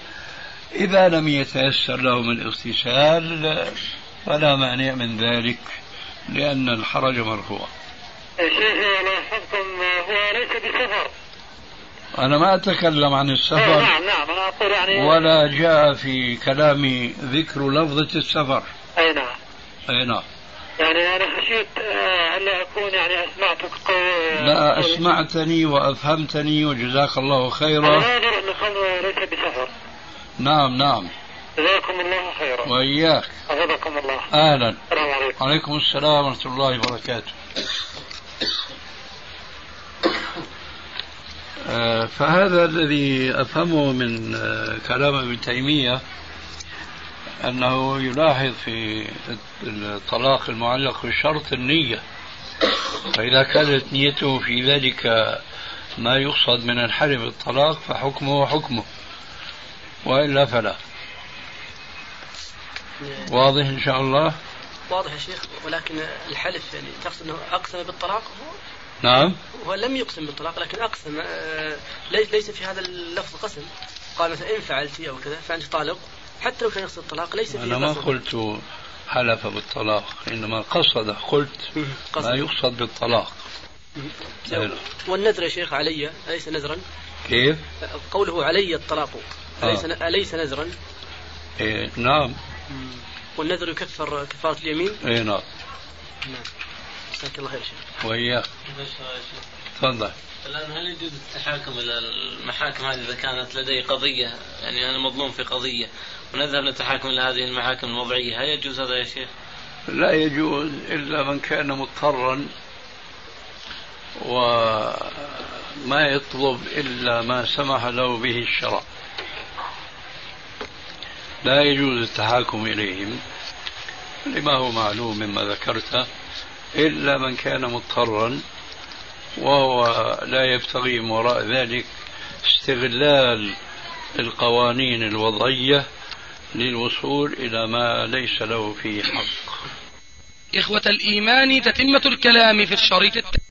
إذا لم يتيسر لهم الاغتسال فلا مانع من ذلك لأن الحرج مرفوع. شيخي لاحظتم هو ليس بسفر. أنا ما أتكلم عن السفر إيه، نعم نعم أنا أقول يعني ولا جاء في كلامي ذكر لفظة السفر. أي نعم. أي نعم. يعني أنا خشيت آه، ألا أكون يعني أسمعتك قول لا أسمعتني وأفهمتني وجزاك الله خيرا. أنا أدري أن نعم نعم. جزاكم الله خيرا. وإياك. حفظكم الله. أهلا. السلام عليكم. وعليكم السلام ورحمة الله وبركاته. آه، فهذا الذي أفهمه من آه، كلام ابن تيمية أنه يلاحظ في الطلاق المعلق بشرط النية. فإذا كانت نيته في ذلك ما يقصد من الحلف بالطلاق فحكمه حكمه. وإلا فلا. واضح إن شاء الله؟ واضح يا شيخ ولكن الحلف يعني تقصد أنه أقسم بالطلاق؟ نعم. هو لم يقسم بالطلاق لكن أقسم آه، ليس في هذا اللفظ قسم. قال مثلا إن فعلت أو كذا فأنت طالق. حتى لو كان يقصد الطلاق ليس فيه أنا ما قلت حلف بالطلاق إنما قصد قلت. ما يقصد بالطلاق. والنذر يا شيخ علي أليس نذرا؟ كيف؟ قوله علي الطلاق. أليس آه. أليس نذرا؟ إيه نعم. والنذر يكفر كفارة اليمين؟ إيه نعم. نعم. جزاك الله خير شيخ. وإياك. تفضل. الآن هل يجوز التحاكم إلى المحاكم هذه إذا كانت لدي قضية؟ يعني أنا مظلوم في قضية. ونذهب نتحاكم إلى هذه المحاكم الوضعية. هل يجوز هذا يا شيخ؟ لا يجوز إلا من كان مضطرا وما يطلب إلا ما سمح له به الشرع. لا يجوز التحاكم إليهم لما هو معلوم مما ذكرت إلا من كان مضطرا وهو لا يبتغي من وراء ذلك استغلال القوانين الوضعية للوصول إلى ما ليس له فيه حق. إخوة الإيمان تتمة الكلام في الشريط